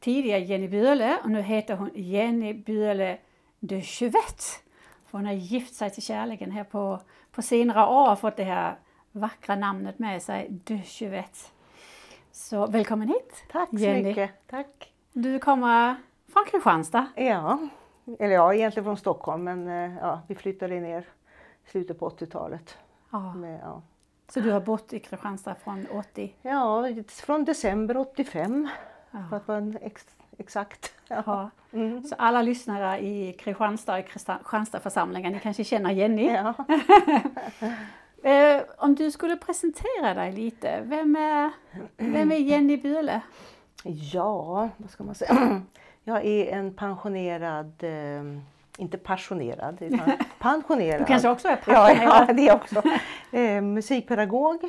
tidigare Jenny Byrle och nu heter hon Jenny Byrle de Chevette. För hon har gift sig till kärleken här på, på senare år och fått det här vackra namnet med sig, de Chevette. Så välkommen hit Tack så Jenny. mycket. Tack. Du kommer från Kristianstad. Ja, eller ja, egentligen från Stockholm men eh, ja, vi flyttade ner i slutet på 80-talet. Ja. Med, ja. Så du har bott i Kristianstad från 80? ja, från december 85 för Ja. att vara ex, exakt. Ja. Ja. Mm. Så alla lyssnare i Kristianstad, i Kristianstadförsamlingen, ni kanske känner Jenny? Ja. Eh, om du skulle presentera dig lite, vem är, vem är Jenny Byrle? ja, vad ska man säga? Jag är en pensionerad, eh, inte passionerad, utan pensionerad. Du kanske också är Ja, passionerad? ja, det också. Eh, musikpedagog.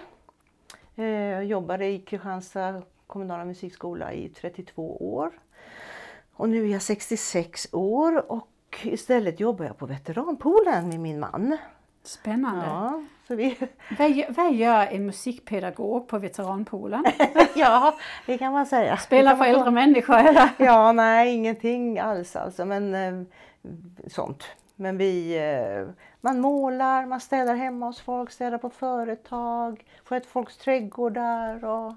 Eh, jobbade i Kristianstad kommunala musikskola i 32 år. Och nu är jag 66 år och istället jobbar jag på veteranpoolen med min man. Spännande. Ja, så vi, Vad, vad gör en musikpedagog på veteranpoolen? ja det kan man säga. Spelar för äldre människor eller? Ja, nej ingenting alls alltså. Men eh, sånt. Men vi, eh, man målar, man städar hemma hos folk, städar på företag, sköter folks trädgårdar och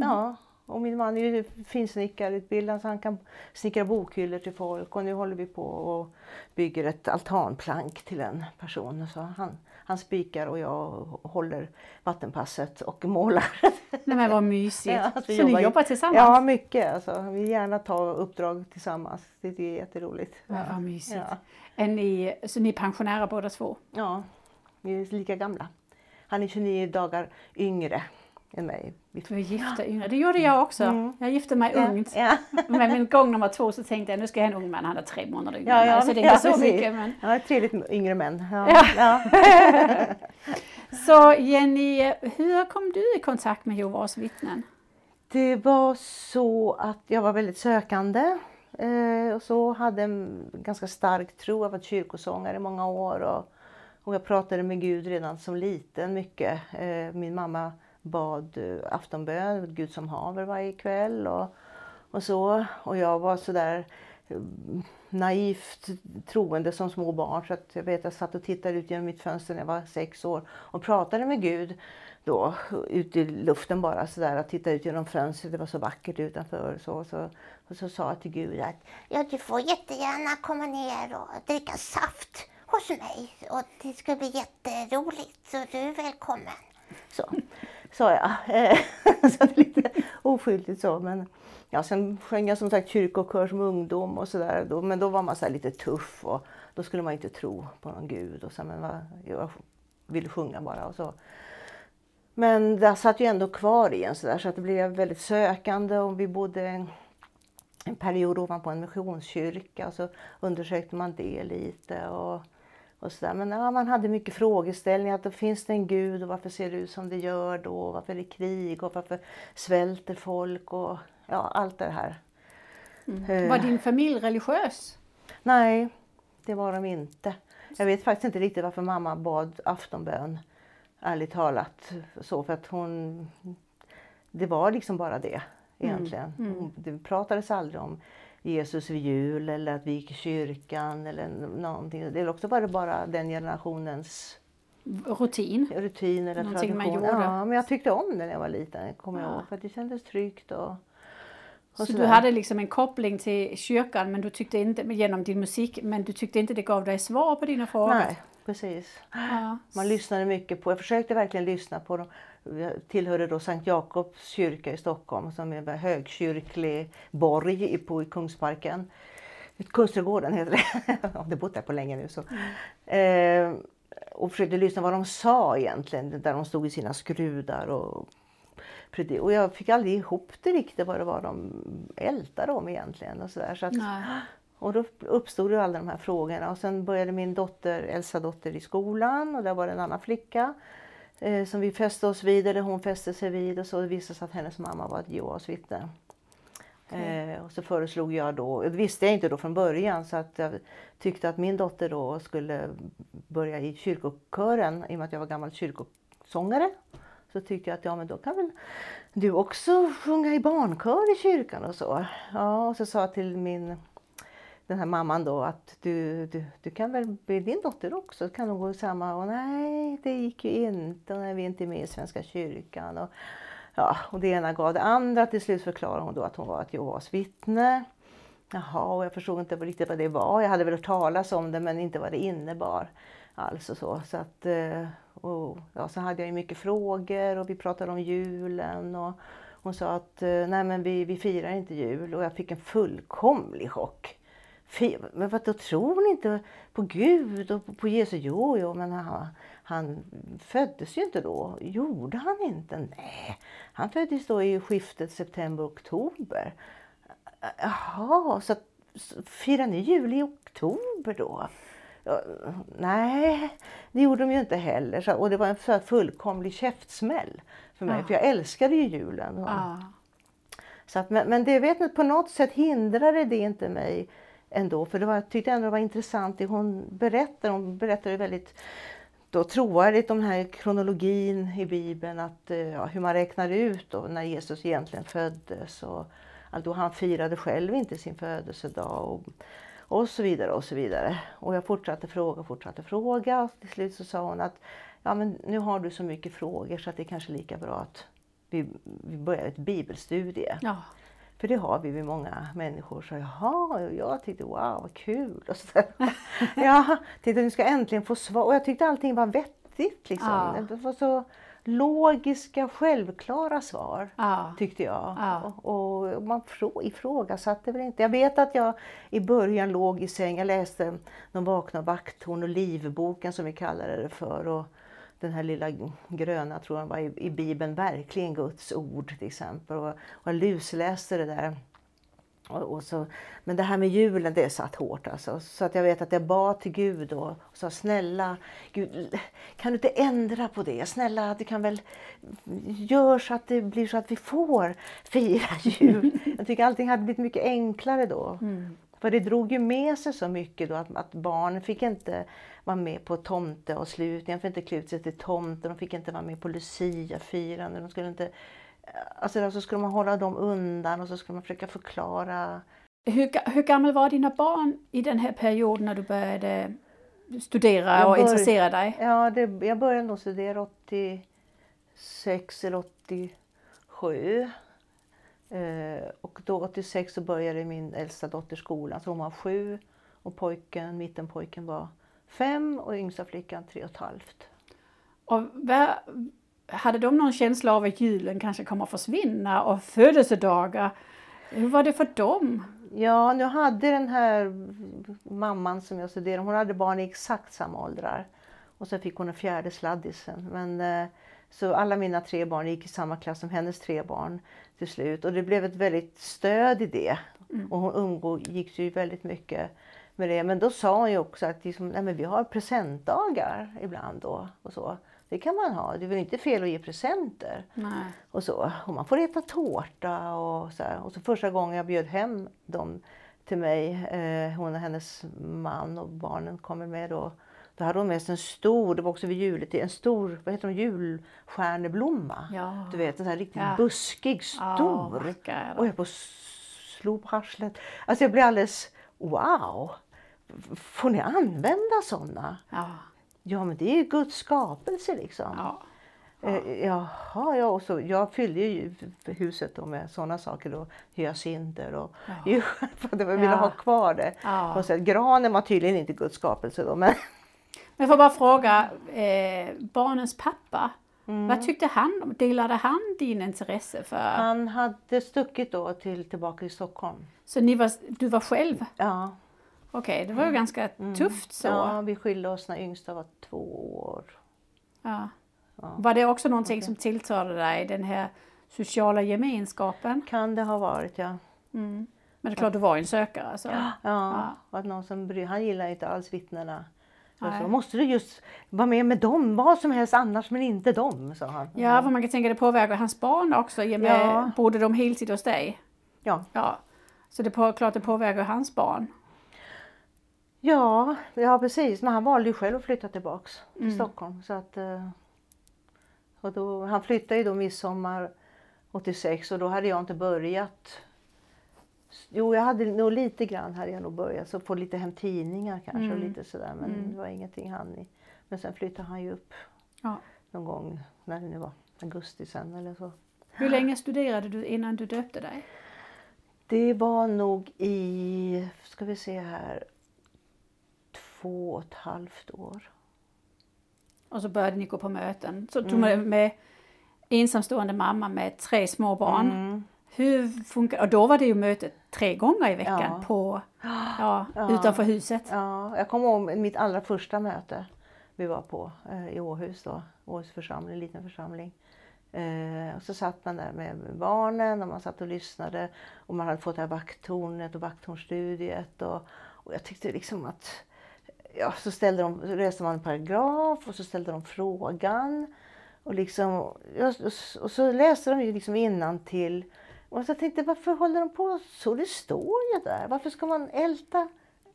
ja. Och min man är ju finsnickarutbildad så han kan snickra bokhyllor till folk och nu håller vi på och bygger ett altanplank till en person. Så han, han spikar och jag håller vattenpasset och målar. Nej men vad mysigt. Ja, vi Så ni jobbar- jobbar tillsammans? Ja, mycket. Alltså, vi vill gärna ta uppdrag tillsammans. Det är jätteroligt. Ja, vad mysigt. Ja. Är ni, så ni är pensionärer båda två? ja, vi är lika gamla. Han är 29 dagar yngre än mig. Du är gifta yngre. Det gjorde jag också. Mm. Jag gifte mig ungt. Ja, Men min gång nummer två så tänkte jag nu ska jag ha en ung man. Han är tre månader yngre Ja, ja, så det är ja, inte så precis. mycket. Men... ja, trevligt med yngre män. Ja. Ja. Ja. Så Jenny, hur kom du i kontakt med Jehovas vittnen? Det var så att jag var väldigt sökande. Eh, och så hade en ganska stark tro. Jag varit kyrkosångare i många år. Och, och jag pratade med Gud redan som liten mycket. Eh, min mamma bad eh, aftonbön, Gud som haver varje kväll. Och, och så. Och jag var sådär eh, naivt troende som små barn. Så att jag vet jag satt och tittade ut genom mitt fönster när jag var sex år och pratade med Gud då ute i luften bara sådär och tittade ut genom fönstret. Det var så vackert utanför. Så, så, och så sa jag till Gud att Ja, du får jättegärna komma ner och dricka saft hos mig. Och det ska bli jätteroligt, så du är välkommen. så. Sa jag. Eh, så det är lite oskyldigt så. Men, ja, sen sjöng jag som sagt kyrkokör som ungdom och sådär. Då, men då var man så här lite tuff och då skulle man inte tro på någon gud. Och så, men vad- jag ville sjunga bara och så. Men det satt ju ändå kvar i en sådär så att det blev väldigt sökande och vi bodde en, en period ovanpå en missionskyrka och så undersökte man det lite. Och, och så där. Men ja, man hade mycket frågeställningar. Att då finns det en gud och varför ser det ut som det gör då? Varför är det krig och varför svälter folk? Och ja, allt det här. Eh, Var din familj religiös? Nej, det var de inte. Jag vet faktiskt inte riktigt varför mamma bad aftonbön. Ärligt talat. Så för att hon... Det var liksom bara det egentligen. Hon- Det pratades aldrig om Jesus vid jul eller att vi gick i kyrkan eller någonting. Det är också bara, bara den generationens Rutin? rutin eller Någonting man tradition. gjorde. Ja, men jag tyckte om det när jag var liten, kommer jag Ja. ihåg. För det kändes tryggt och, och Så du sådär. hade liksom en koppling till kyrkan men du tyckte inte, genom din musik, men du tyckte inte det gav dig svar på dina frågor? Nej, precis. Ja. Man lyssnade mycket på, jag försökte verkligen lyssna på dem. Jag tillhörde då Sankt Jakobs kyrka i Stockholm som är en högkyrklig borg på i Kungsparken. Kungsträdgården heter det. Jag har bott där på länge nu. Så. Eh, och försökte lyssna vad de sa egentligen, där de stod i sina skrudar. Och, och jag fick aldrig ihop det riktigt vad det var de ältade om egentligen. Och så där. Så att, och då uppstod ju alla de här frågorna och sen började min dotter, äldsta dotter i skolan och där var det en annan flicka eh, som vi fäste oss vid, eller hon fäste sig vid och så visade sig att hennes mamma var ett Jehovas vittne. Eh, och så föreslog jag då, det visste jag inte då från början, så att jag tyckte att min dotter då skulle börja i kyrkokören i och med att jag var gammal kyrkosångare. Så tyckte jag att ja men då kan väl du också sjunga i barnkör i kyrkan och så. Ja, och så sa jag till min den här mamman då att du, du, du kan väl bli din dotter också, kan hon gå i samma? Och nej, det gick ju inte, och vi är inte med i Svenska kyrkan. Och, ja, och det ena gav det andra. Till slut förklarade hon då att hon var ett Jehovas vittne. Jaha, och jag förstod inte riktigt vad det var. Jag hade väl hört talas om det men inte vad det innebar. Alls så. så att, eh, och, ja, så hade jag ju mycket frågor och vi pratade om julen. Och hon sa att eh, nej men vi, vi firar inte jul och jag fick en fullkomlig chock. Men vad då tror ni inte på Gud och på- Jesus? Jo, jo, men han, han föddes ju inte då. Gjorde han inte? Nej, han föddes då i skiftet september-oktober. Jaha, så, firar ni jul i oktober då? Nej, det gjorde de ju inte heller. Så, och det var en så fullkomlig käftsmäll för mig, Ja. för jag älskade ju julen. Ja. så att, men, men det vet inte, på något sätt hindrade det inte mig ändå. För det var, jag tyckte ändå det var intressant det hon berättar. Hon berättade väldigt då trovärdigt om den här kronologin i Bibeln. Att, eh, ja, hur man räknar ut då, när Jesus egentligen föddes. Och, då han firade själv inte sin födelsedag. Och, och så vidare och så vidare. Och jag fortsatte fråga och fortsatte fråga. Och till slut så sa hon att ja, men nu har du så mycket frågor så att det är kanske lika bra att vi, vi börjar ett bibelstudie. ja. För det har vi med många människor. Så jaha, och jag tyckte wow vad kul. Och så ja, tänkte nu ska jag äntligen få svar. Och jag tyckte allting var vettigt. Liksom. Ja. Det var så logiska, självklara svar. Ja. Tyckte jag. Ja. Och, och man frå- ifrågasatte väl inte. Jag vet att jag i början låg i säng. Jag läste De vakna vakthorn och livboken som vi kallade det för. Och den här lilla gröna tror jag var i, i Bibeln verkligen Guds ord till exempel. Och, och lusläste det där. Och, och så, men det här med julen det satt hårt alltså. Så att jag vet att jag bad till Gud och, och sa snälla Gud, kan du inte ändra på det? Snälla du kan väl gör så att det blir så att vi får fira jul. Jag tycker allting hade blivit mycket enklare då. För det drog ju med sig så mycket då att, att barnen fick inte vara med på tomteavslutningen, fick inte klä ut sig till tomte, de fick inte vara med på luciafirande. De skulle inte, alltså där så skulle man hålla dem undan och så skulle man försöka förklara. Hur, hur gammal var dina barn i den här perioden när du började studera Jag och intressera dig? Ja, det, jag började nog studera 86 eller 87. Eh, och då 86 så började min äldsta dotter skolan, så hon var sju och pojken, mittenpojken var fem och yngsta flickan tre och ett halvt. Och hade de någon känsla av att julen kanske kommer att försvinna och födelsedagar? Hur var det för dem? Ja, nu hade den här mamman som jag studerade, hon hade barn i exakt samma åldrar. Och så fick hon en fjärde sladdisen. Men, eh, så alla mina tre barn gick i samma klass som hennes tre barn till slut. Och det blev ett väldigt stöd i det. Och hon umgicks ju väldigt mycket med det. Men då sa hon ju också att liksom, nej, men vi har presentdagar ibland då. Och så. Det kan man ha. Det är väl inte fel att ge presenter Nej. och så. Och man får äta tårta och så här. Och så första gången jag bjöd hem dem till mig, eh, hon och hennes man och barnen kommer med då. Då hade hon med sig en stor, det var också vid juletid, en stor, vad heter de, julstjärneblomma. Ja. Du vet en sån här riktigt Ja. buskig, stor. vacker. och jag på slå på arslet. Alltså jag blev alldeles, wow! Får ni använda sådana? Ja. Ja men det är ju Guds skapelse liksom. Ja. Eh, jaha, ja, och så, jag fyllde ju huset då med sådana saker. Då, hyacinter och Ja. för att jag ville Ja. ha kvar det. Ja. Och så, granen var tydligen inte Guds skapelse då. Men, Men jag får bara fråga, eh, barnens pappa, Mm. vad tyckte han? Delade han din intresse för... han hade stuckit då till, tillbaka i Stockholm. Så ni var, du var själv? Ja, Okej, det var ju ganska tufft så. Mm. ja, vi skilde oss när yngsta var två år. Ja. Ja. Var det också någonting som tilltalade dig, den här sociala gemenskapen? Kan det ha varit ja. Mm. Men det är klart, du var ju en sökare. alltså. Så. Ja, Ja. och att någon som bry, han gillar inte alls vittnena. Så, måste du just vara med med dem, vad som helst annars men inte dem, sa han. Ja, för man kan tänka det påverkar hans barn också. I och med, Ja. Bodde de heltid hos dig? Ja. Ja. Så det är klart det påverkar hans barn. Ja, ja precis. Men han valde ju själv att flytta tillbaks till Mm. Stockholm. Så att, eh, och då, han flyttade ju då midsommar 86 och då hade jag inte börjat. Jo, jag hade nog lite grann hade jag nog börjat. Så få lite hem tidningar kanske och Mm. lite sådär. Men Mm. det var ingenting han i. Men sen flyttade han ju upp Ja. någon gång, när det nu var, augusti sen eller så. Hur länge studerade du innan du döpte dig? Det var nog i, ska vi se här, två och ett halvt år. Och så började ni gå på möten. Så tog Mm. man med ensamstående mamma med tre små barn. Mm. Hur funkar Och då var det ju mötet tre gånger i veckan Ja. på, ja, Ja. utanför huset. Ja, jag kommer ihåg mitt allra första möte vi var på eh, i Åhus då, Åhus församling, en liten församling. Eh, och så satt man där med barnen och man satt och lyssnade och man hade fått det här vakttornet och vakttornstudiet och, och jag tyckte liksom att ja, så ställde de, läste man en paragraf och så ställde de frågan och liksom, och så- läste de ju liksom till och så tänkte varför håller de på så? Det står ju där. Varför ska man älta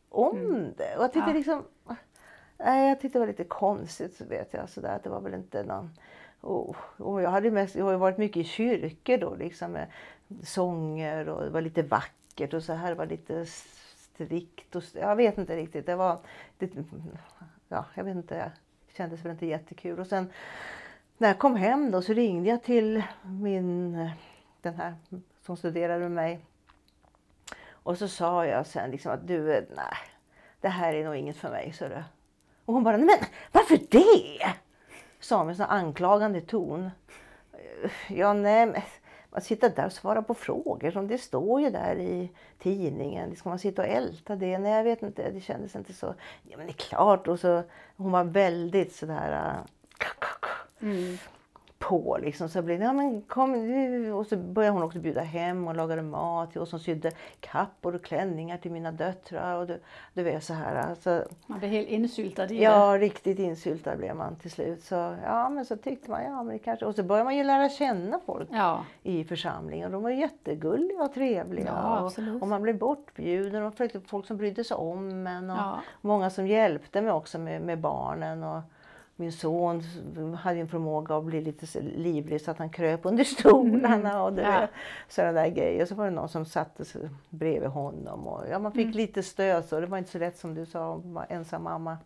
om det? Och jag tyckte Ja. liksom, nej, jag tyckte det var lite konstigt så vet jag sådär det var väl inte någon och, och jag, hade mest, jag har varit mycket i kyrkor då liksom med sånger och det var lite vackert och så här var lite strikt och jag vet inte riktigt. Det var, det, ja, jag vet inte, det kändes väl inte jättekul. Och sen när jag kom hem då så ringde jag till min, den här som studerade med mig. Och så sa jag sen liksom att du, nej, det här är nog inget för mig, så det. Och hon bara, nej men varför det? Sa med sån anklagande ton. Ja, nej, att sitta där och svara på frågor som det står ju där i tidningen. Ska man sitta och älta det? Nej, jag vet inte. Det kändes inte så. Ja, men det är klart. Och så, hon var väldigt sådär äh, Mm på liksom. Så blev, ja men kom nu. Och så började hon också bjuda hem och lagade mat till oss som sydde kappor och klänningar till mina döttrar. Och du, du vet så här. Alltså, Man blev helt insyltad i det. Ja, riktigt insyltad blev man till slut. Så, ja, men så tyckte man, ja men det kanske... Och så började man ju lära känna folk Ja, i församlingen. De var jättegulliga och trevliga. Ja, och, och man blev bortbjuden och folk som brydde sig om en. Och Ja. Många som hjälpte mig också med, med barnen. Och min son hade en förmåga att bli lite livlig så att han kröp under stolarna och Mm. Ja. sådana där grejer. Så var det någon som satte sig bredvid honom. Och, ja, man fick Mm. lite stöd så det var inte så lätt som du sa, att vara ensam mamma.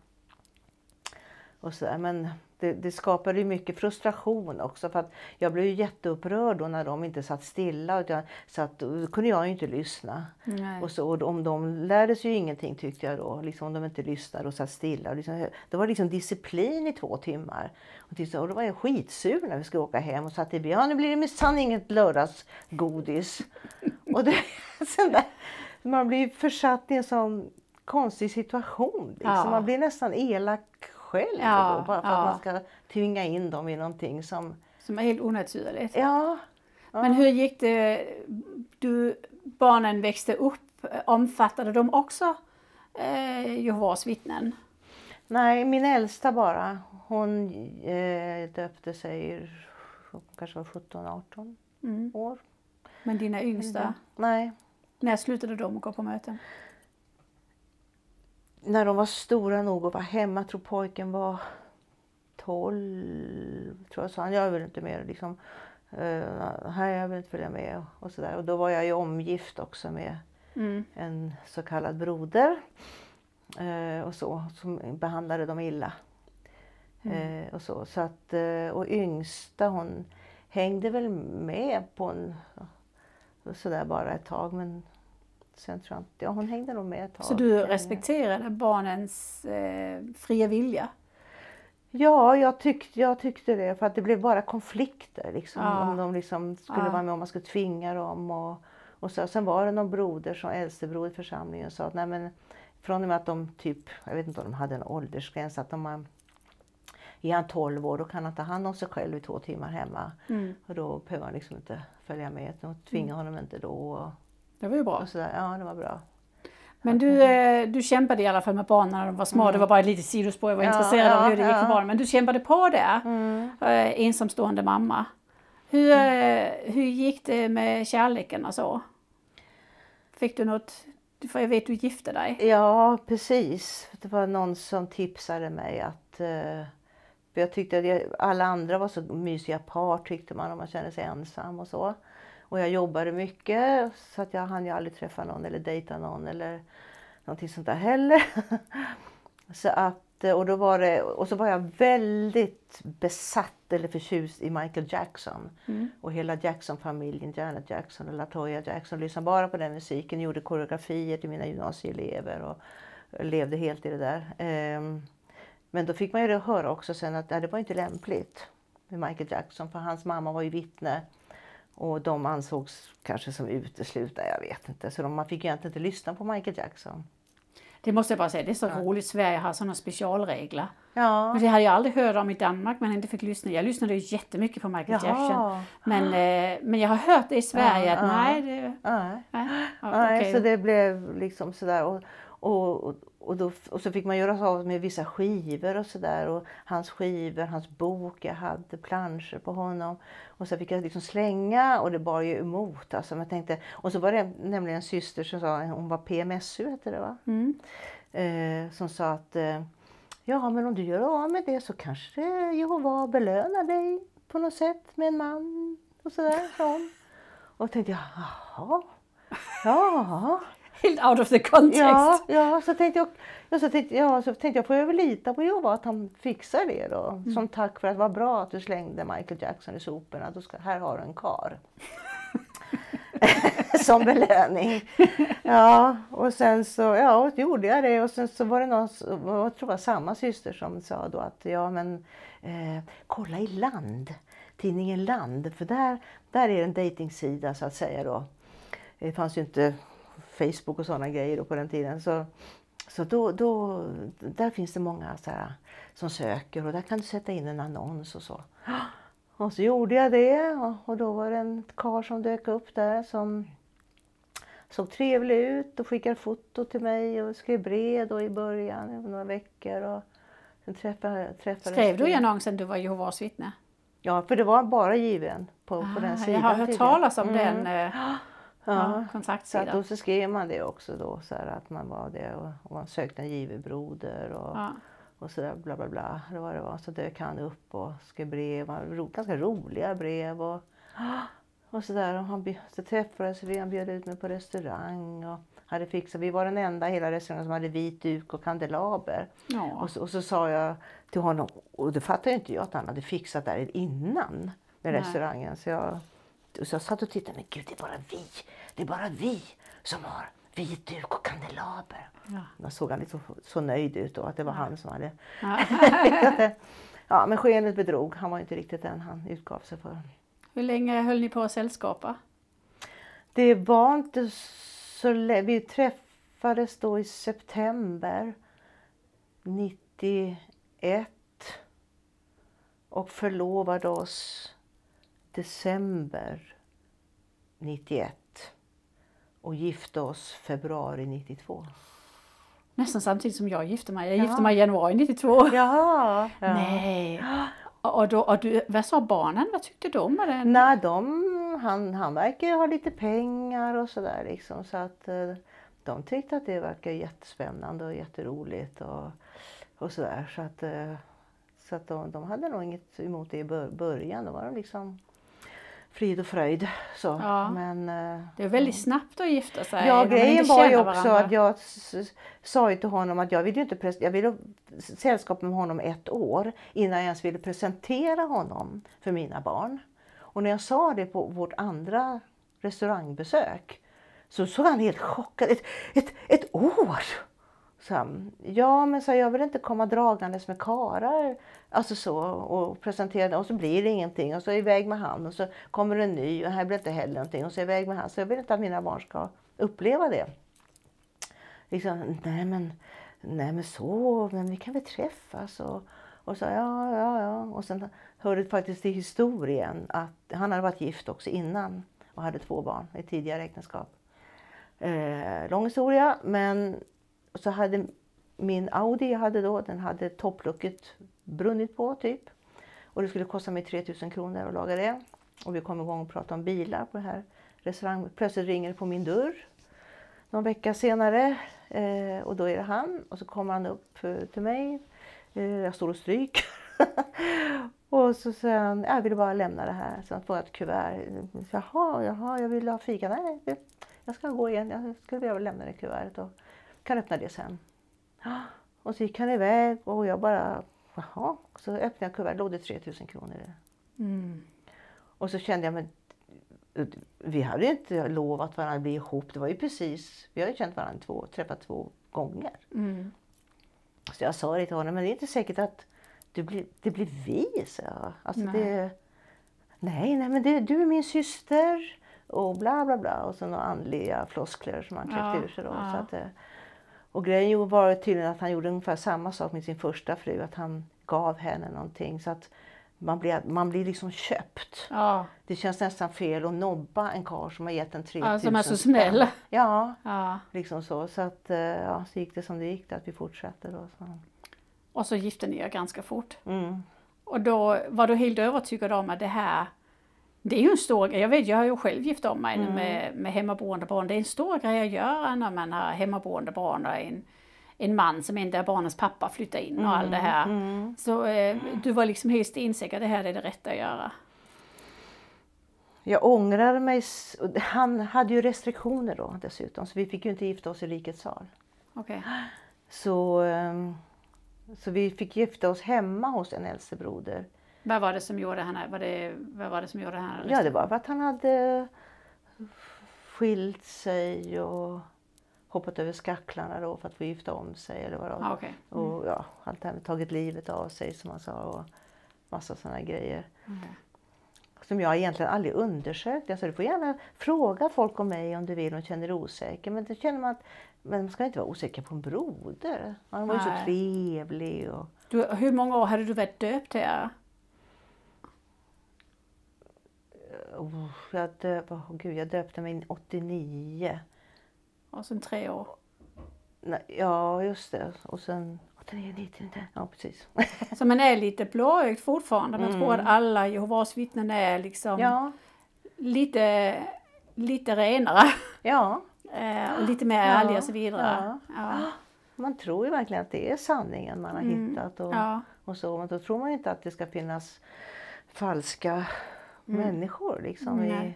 Och så där. Men det, det skapade ju mycket frustration också för att jag blev ju jätteupprörd då när de inte satt stilla. Och jag satt, då kunde jag ju inte lyssna. nej. Och, så, och om de lärde sig ju ingenting tyckte jag då, liksom om de inte lyssnade och satt stilla. Och liksom, det var liksom disciplin i två timmar. Och, till, och då var jag skitsur när vi skulle åka hem och satt i bilen. Ja, nu blir det minsann inget lördagsgodis. och det, sen där, man blir försatt i en sån konstig situation. Liksom. Ja. Man blir nästan elak själv Ja, då, bara för ja. att man ska tvinga in dem i någonting som... Som är helt onaturligt. Ja, ja. Men hur gick det? Du, barnen växte upp. Omfattade de också eh, Jehovas vittnen? Nej, min äldsta bara. Hon eh, döpte sig, hon kanske var 17-18 Mm. år. Men dina yngsta, Nej, när slutade de att gå på möten? När de var stora nog att vara hemma, tror pojken var 12, tror jag sa han. Jag vill inte mer liksom. Här jag vill inte följa med och sådär. Och då var jag ju omgift också med Mm. en så kallad broder. eh, och så, som behandlade dem illa. Eh, och så. så att, eh, och yngsta hon hängde väl med på en, sådär bara ett tag men sen tror jag inte, ja hon hängde nog med ett tag. Så du respekterade barnens eh, fria vilja? Ja, jag tyckte, jag tyckte det för att det blev bara konflikter liksom, Ja. om de liksom skulle Ja. vara med om man skulle tvinga dem. Och, och så, sen var det någon broder, som äldstebror i församlingen, sa att nej men från och med att de typ, jag vet inte om de hade en åldersgräns, att de har, är han 12 år då kan han ta hand om sig själv i två timmar hemma. Mm. Och då behöver han liksom inte följa med. De tvingar honom inte då. Och, Det var ju bra. och sådär. Ja, det var bra. Men du, eh, du kämpade i alla fall med barnen när de var små. Det var bara ett litet sidospår. Jag var Mm. Ja, intresserad av ja, hur det gick för ja. barnen. Men du kämpade på där. Mm. Eh, ensamstående mamma. Hur, eh, hur gick det med kärleken och så? Fick du något? För jag vet du gifte dig. Ja, precis. Det var någon som tipsade mig att... Eh, för jag tyckte att jag, alla andra var så mysiga par tyckte man om man kände sig ensam och så. Och jag jobbade mycket så att jag hann ju aldrig träffa någon eller dejta någon eller någonting sånt där heller. så att, och, då var det, och så var jag väldigt besatt eller förtjust i Michael Jackson. Mm. Och hela Jackson-familjen, Janet Jackson och Latoya Jackson, lyssnade bara på den musiken, gjorde koreografier till mina gymnasieelever och levde helt i det där. Ehm, Men då fick man ju höra också sen att det var inte lämpligt med Michael Jackson för hans mamma var ju vittne och de ansågs kanske som uteslutna, jag vet inte. Så de, man fick ju egentligen inte lyssna på Michael Jackson. Det måste jag bara säga, det är så roligt. Sverige har sådana specialregler. Ja, Men det hade jag aldrig hört om i Danmark men inte fick lyssna. Jag lyssnade ju jättemycket på Michael Jackson. Jaha. Men, eh, men jag har hört det i Sverige Ja, att ja. nej, det, Nej. nej. Ja, Nej, okej. så det blev liksom sådär. Och, och, och, och, då, och så fick man göra sig av med vissa skivor och sådär. Och hans skivor, hans bok, jag hade planscher på honom. Och så fick jag liksom slänga och det bar ju emot. Alltså, men tänkte, och så var det nämligen en syster som sa, hon var PMSU hette det va? Mm. Eh, som sa att eh, ja men om du gör av med det så kanske Jehova belönar dig på något sätt med en man och sådär. hon. Och tänkte jag, jaha, ja. Helt out of the context. Ja, ja, så tänkte jag, ja, så tänkte, ja, så tänkte jag, får jag väl lita på Jehova att han fixar det då. Som tack för att det var bra att du slängde Michael Jackson i soporna. Då ska, här har du en kar. Som belöning. Ja, och sen så ja, gjorde jag det. Och sen så var det någon, jag tror det var samma syster som sa då att ja men eh, kolla i Land, tidningen Land. För där, där är en dejtingsida så att säga då. Det fanns ju inte Facebook och sådana grejer då på den tiden. Så, så då, då, där finns det många så här, som söker och där kan du sätta in en annons och så. Och så gjorde jag det och, då var det en karl som dök upp där som såg trevlig ut och skickade foto till mig och skrev brev då i början, några veckor. Och sen träffade, träffades Skrev du i annonsen du var Jehovas vittne? Ja, för det var bara given på, på den Ah, sidan. jag har hört tidigare. talas om Mm. den eh, ja, Ja. Så att då så skrev man det också då, så här, att man var det och, och man sökte en given broder och, Ja. och så där bla bla bla. Det var det var. Så dök han upp och skrev brev, ro, ganska roliga brev och, och så där. Och han, så träffades vi, han bjöd ut mig på restaurang och hade fixat, vi var den enda i hela restaurangen som hade vit duk och kandelaber. Ja. Och, så, och så sa jag till honom, och det fattade inte jag att han hade fixat där innan med Nej. restaurangen. Så jag, så jag satt och tittade, men gud det är bara vi, det är bara vi som har vit duk och kandelaber. Ja. Då såg han lite så, så nöjd ut då, att det var han som hade Ja. Ja, men skenet bedrog. Han var inte riktigt den han utgav sig för. Hur länge höll ni på att sällskapa? Det var inte så länge. Vi träffades då i september 91 och förlovade oss december 91 och gifte oss februari 92. Nästan samtidigt som jag gifte mig. Jag Ja. gifte mig i januari 92. Jaha! Ja. Nej. Och, då, och du, vad sa barnen? Vad tyckte de med den? Nej, de, han, han verkar ju ha lite pengar och sådär liksom. Så att eh, de tyckte att det verkar jättespännande och jätteroligt och, och sådär. Så att, eh, så att de, de hade nog inget emot det i bör- början. Då var de liksom frid och fröjd. Så. Ja. Men, eh, Det är väldigt snabbt att gifta sig. Ja, grejen var ju också varandra. att jag sa ju till honom att jag ville inte jag ville sällskap med honom ett år innan jag ens ville presentera honom för mina barn. Och när jag sa det på vårt andra restaurangbesök så såg han helt chockad Ett, ett, ett år! Så ja, men så jag vill inte komma dragandes med karar alltså så, och presentera det och så blir det ingenting och så iväg med han och så kommer en ny och här blir det inte heller någonting och så iväg med han. Så jag vill inte att mina barn ska uppleva det. Liksom, nej men, nej men så, men vi kan väl träffas och, och så ja, ja, ja. Och sen hörde faktiskt till historien att han hade varit gift också innan och hade två barn i tidigare äktenskap. Eh, lång historia, men så hade min Audi jag hade då, den hade topplucket brunnit på typ. Och det skulle kosta mig 3000 kronor att laga det. Och vi kom igång och pratade om bilar på det här restaurangen. Plötsligt ringer det på min dörr. Någon vecka senare. Eh, och då är det han. Och så kommer han upp eh, till mig. Eh, jag står och stryker. och så säger han, jag vill bara lämna det här. Så han får jag ett kuvert. Jaha, jaha, jag vill ha fika. Nej, jag ska gå igen. Jag skulle vilja lämna det kuvertet och kan öppna det sen. Och så gick han iväg och jag bara, jaha. Så öppnade jag kuvertet, låg det 3000 kronor i det. Mm. Och så kände jag, men vi hade ju inte lovat varandra att bli ihop. Det var ju precis, vi har ju känt varandra två, träffat två gånger. Mm. Så jag sa det till honom, men det är inte säkert att det blir, det blir vi, så jag. Alltså Nej. Det, nej, nej, men det, du är min syster och bla bla bla. Och så några andliga floskler som han kläckte Ja, ur sig då. ja. Så att, eh, och grejen var tydligen att han gjorde ungefär samma sak med sin första fru, att han gav henne någonting. Så att man blir, man blir liksom köpt. Ja, Det känns nästan fel att nobba en karl som har gett en 3000 ja, som är så snäll. Ja, Ja. liksom så. Så att, eh, ja, så gick det som det gick, att vi fortsatte då. Så. Och så gifte ni er ganska fort. Mm. Och då var du helt övertygad om att det här, det är ju en stor grej. Jag vet, jag har ju själv gift om mig Mm. med, med hemmaboende barn. Det är en stor grej att göra när man har hemmaboende barn och en, en man som inte är barnens pappa flyttar in och allt det här. Mm. Så eh, du var liksom helt insäker det här är det rätta att göra. Jag ångrar mig. Han hade ju restriktioner då dessutom, så vi fick ju inte gifta oss i rikets sal. Okej. Så, ehm, så vi fick gifta oss hemma hos en äldstebroder. Vad var det som gjorde henne, var det, vad var det som gjorde henne Ja, det var att han hade skilt sig och hoppat över skacklarna då för att få gifta om sig. Eller vad. Ah, okej. Och ja, allt det här med tagit livet av sig som han sa och massa sådana grejer. Okej. Som jag egentligen aldrig undersökt. Alltså, du får gärna fråga folk om mig om du vill och känner dig osäker. Men det känner man att men man ska inte vara osäker på en broder. Han var ju så trevlig. Och, Du, hur många år hade du varit döpt här? Oh, jag, döp, oh, gud, jag döpte mig 89. Och sen tre år. Nej, ja, just det. Och sen 89, 90, 90. Ja, precis. Så man är lite blåögd fortfarande. Men jag tror att alla Jehovas vittnen är liksom ja, lite, lite renare. ja. Eh, och lite mer Ja, ärliga och så vidare. ja. Ja. Man tror ju verkligen att det är sanningen man har hittat. Och, Mm. Och så. Men då tror man ju inte att det ska finnas falska människor. Liksom, i, Mm.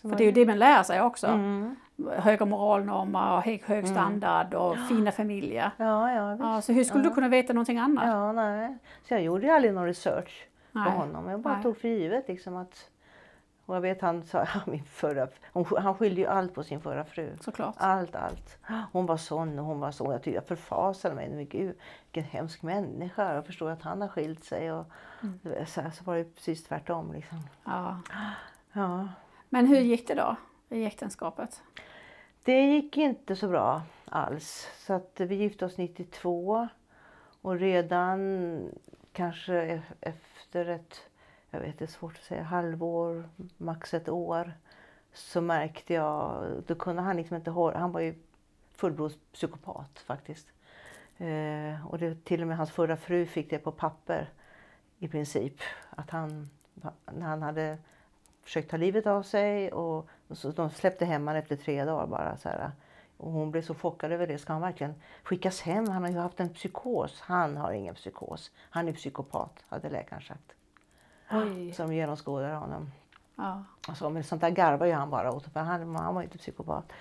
Som För det är ju det man lär sig också. Mm. Höga moralnormer och hög, hög standard och fina familjer. Ja, ja, visst. Ja, så hur skulle du kunna veta någonting annat? Ja, nej. Så jag gjorde ju aldrig någon research på Nej. honom. Jag bara Nej. tog för givet liksom att... Och jag vet han sa, min förra, hon, han skyllde ju allt på sin förra fru. Såklart. Allt, allt. Hon var sån och hon var så. Jag, tyckte, jag förfasade mig. Men gud, vilken hemsk människa. Jag förstår att han har skilt sig. Och, Mm. så, så var det precis tvärtom. Liksom. Ja. Ja. Men hur gick det då i äktenskapet? Det gick inte så bra alls. Så att vi gifte oss 92 och redan kanske e- efter ett, jag vet det är svårt att säga, halvår, max ett år så märkte jag, då kunde han liksom inte hålla, han var ju fullblodspsykopat faktiskt. Eh, och det, till och med hans förra fru fick det på papper i princip. Att han, när han hade försökt ta livet av sig och, och så, de släppte hem honom efter tre dagar bara. Så här. Och hon blev så chockad över det. Ska han verkligen skickas hem? Han har ju haft en psykos. Han har ingen psykos. Han är psykopat, hade läkaren sagt. Oj. Som genomskådar honom. Ja. Alltså, men sånt där garvar ju han bara åt för han, han var ju inte psykopat.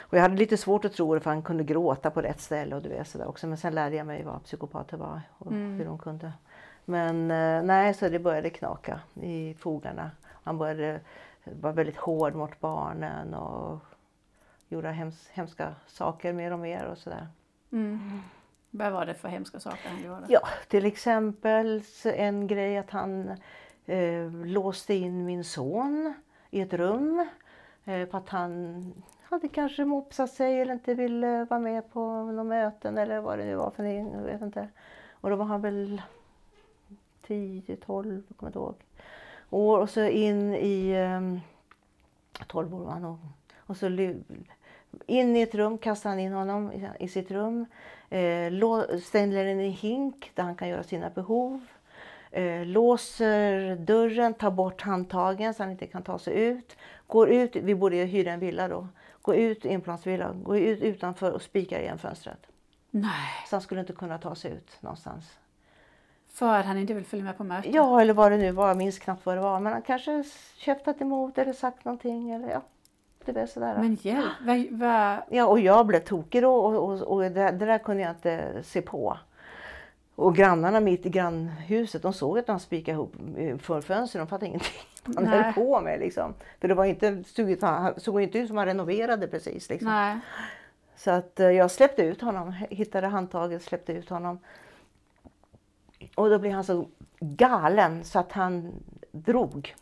Och jag hade lite svårt att tro det för han kunde gråta på rätt ställe och du vet sådär också. Men sen lärde jag mig vad psykopater var och hur de kunde. Men eh, nej, så det började knaka i fogarna. Han började vara väldigt hård mot barnen och gjorde hems, hemska saker mer och mer och sådär. Mm. Vad var det för hemska saker han gjorde? Ja, till exempel en grej att han eh, låste in min son i ett rum eh, för att han hade kanske mopsat sig eller inte ville vara med på några möten eller vad det nu var för någonting. Jag vet inte. Och då var han väl 10, 12, jag kommer inte ihåg. Och, och så in i eh, 12 år var han nog. Och så in i ett rum kastade han in honom i, i sitt rum. Eh, lå- ställer in en hink där han kan göra sina behov. Eh, låser dörren, tar bort handtagen så han inte kan ta sig ut. Går ut, vi bodde i hyra en villa då. Går ut, enplansvilla, går ut utanför och spikar igen fönstret. Nej, Så han skulle inte kunna ta sig ut någonstans. för han inte vill följa med på möten? Ja, eller vad det nu var. Jag minns knappt vad det var. Men han kanske käftat emot eller sagt någonting. Eller ja, det var sådär. Men hjälp, vad, vad, Ja, och jag blev tokig då och, och, och det, det där kunde jag inte se på. Och grannarna mitt i grannhuset, de såg att han spikade ihop för fönstren. De fattade ingenting han Nej. höll på med. Liksom. För det var inte, såg, inte ut som han renoverade precis. Liksom. Så att eh, jag släppte ut honom, hittade handtaget, släppte ut honom. Och då blev han så galen så att han drog.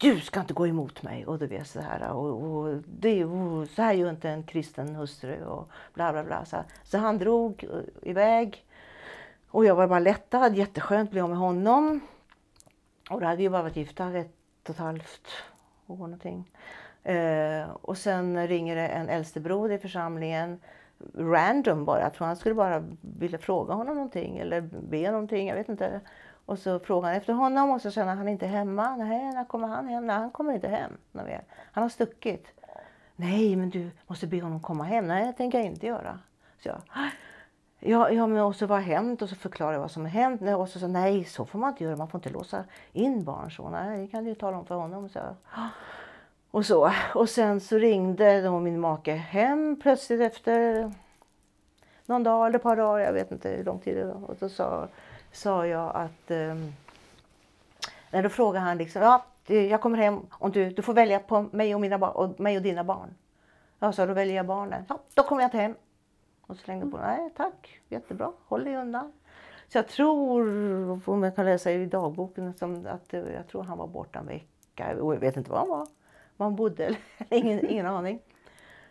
Du ska inte gå emot mig och du vet så här. Och, och det, och, så här gör inte en kristen hustru och bla bla bla. Så, så han drog eh, iväg. Och jag var bara lättad, jätteskönt att bli av med honom. Och då hade vi bara varit gifta ett och ett halvt år någonting. Eh, och sen ringer det en äldstebror i församlingen. Random bara. Jag tror han skulle bara vilja fråga honom någonting eller be någonting. Jag vet inte. Och så frågade han efter honom och så känner han inte hemma. Nej, när kommer han hem? Nej, han kommer inte hem. någon. Han har stuckit. Nej, men du måste be honom komma hem. Nej, det tänker jag inte göra. Så jag, Ja, ja men och så vad har hänt? Och så förklarade jag vad som har hänt. Och så sa nej, så får man inte göra. Man får inte låsa in barn så. Nej, det kan du ju tala om för honom. Så. jag, Och så. Och sen så ringde då min make hem plötsligt efter någon dag eller ett par dagar. Jag vet inte hur lång tid det var. Och så sa, sa jag att... Nej, då frågade han liksom. Ja, jag kommer hem om du, du får välja på mig och, mina och mig och dina barn. Jag sa, då väljer jag barnen. Ja, då kommer jag inte hem. Och så slängde på, nej tack, jättebra, håll dig undan. Så jag tror, om jag kan läsa i dagboken, som att eh, jag tror han var borta en vecka. Och jag vet inte var han var. Var han bodde, eller ingen, ingen aning.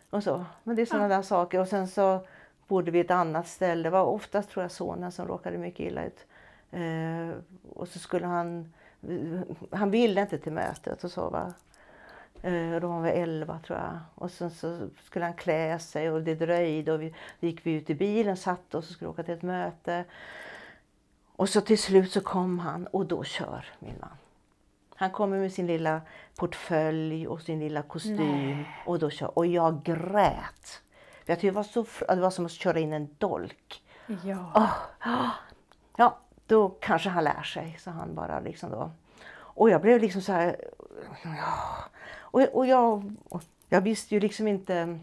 Och så. Men det är sådana där saker. Och sen så bodde vi ett annat ställe. Det var oftast tror jag sonen som råkade mycket illa ut. Eh, och så skulle han, han ville inte till mötet och så va. Eh, Då var han väl 11 tror jag. Och sen så skulle han klä sig och det dröjde och vi, då gick vi ut i bilen, satte oss och skulle åka till ett möte. Och så till slut så kom han och då kör min man. Han kommer med sin lilla portfölj och sin lilla kostym och då kör. Och jag grät. För jag tyckte det var, så, det var som att köra in en dolk. Ja. Ja, då kanske han lär sig, så han bara liksom då. Och jag blev liksom så här, ja. Och, och jag, jag visste ju liksom inte,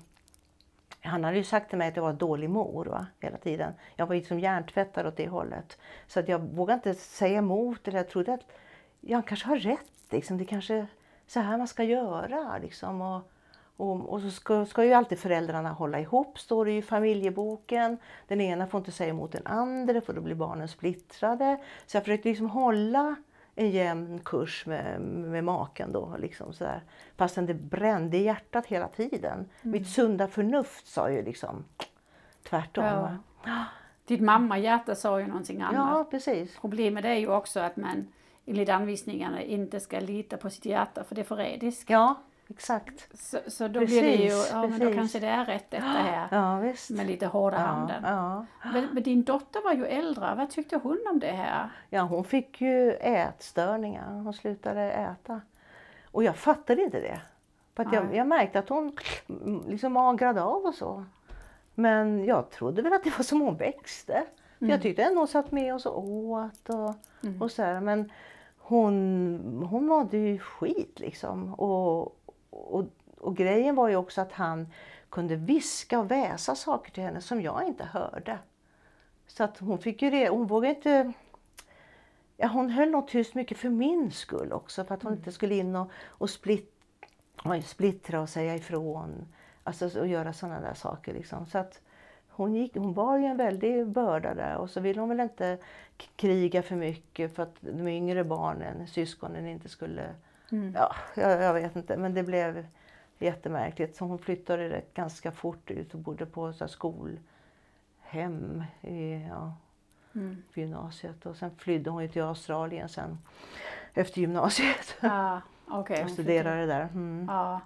han hade ju sagt till mig att jag var en dålig mor va, hela tiden. Jag var liksom hjärntvättad åt det hållet. Så att jag vågade inte säga emot eller jag trodde att jag kanske har rätt. Liksom. Det kanske är så här man ska göra. Liksom. Och, och, och så ska, ska ju alltid föräldrarna hålla ihop, står det i familjeboken. Den ena får inte säga emot den andra för då blir barnen splittrade. Så jag försökte liksom hålla en jämn kurs med, med maken då. Liksom sådär. Fastän det brände i hjärtat hela tiden. Mitt sunda förnuft sa ju liksom tvärtom. Ja. va? Ditt mamma-hjärta sa ju någonting ja annat. precis. Problemet är ju också att man enligt anvisningarna inte ska lita på sitt hjärta för det är förrädiskt. Ja, exakt. Så, så då blir det ju, Precis, ja men då precis. kanske det är rätt detta här. Ja, visst. Med lite hårda ja, handen. ja. Men, men din dotter var ju äldre, vad tyckte hon om det här? Ja, hon fick ju ätstörningar. Hon slutade äta. Och jag fattade inte det. För att jag, jag märkte att hon liksom magrade av och så. Men jag trodde väl att det var som hon växte. Mm. Jag tyckte ändå hon satt med och så åt och, och så här. Men hon, hon mådde ju skit liksom. Och, och, och grejen var ju också att han kunde viska och väsa saker till henne som jag inte hörde. Så att hon fick ju det, hon vågade inte Ja, hon höll nog tyst mycket för min skull också, för att hon inte skulle in och, och split, splittra och säga ifrån. Alltså och göra sådana där saker. Liksom. Så att hon, gick, hon bar ju en väldig börda där och så ville hon väl inte kriga för mycket för att de yngre barnen, syskonen, inte skulle... Ja, jag, jag vet inte, men det blev jättemärkligt. Så hon flyttade rätt ganska fort ut och bodde på så skolhem i, ja, på gymnasiet. Och sen flydde hon till Australien sen efter gymnasiet. Ja, okej. och hon studerade där. Mm. Ja,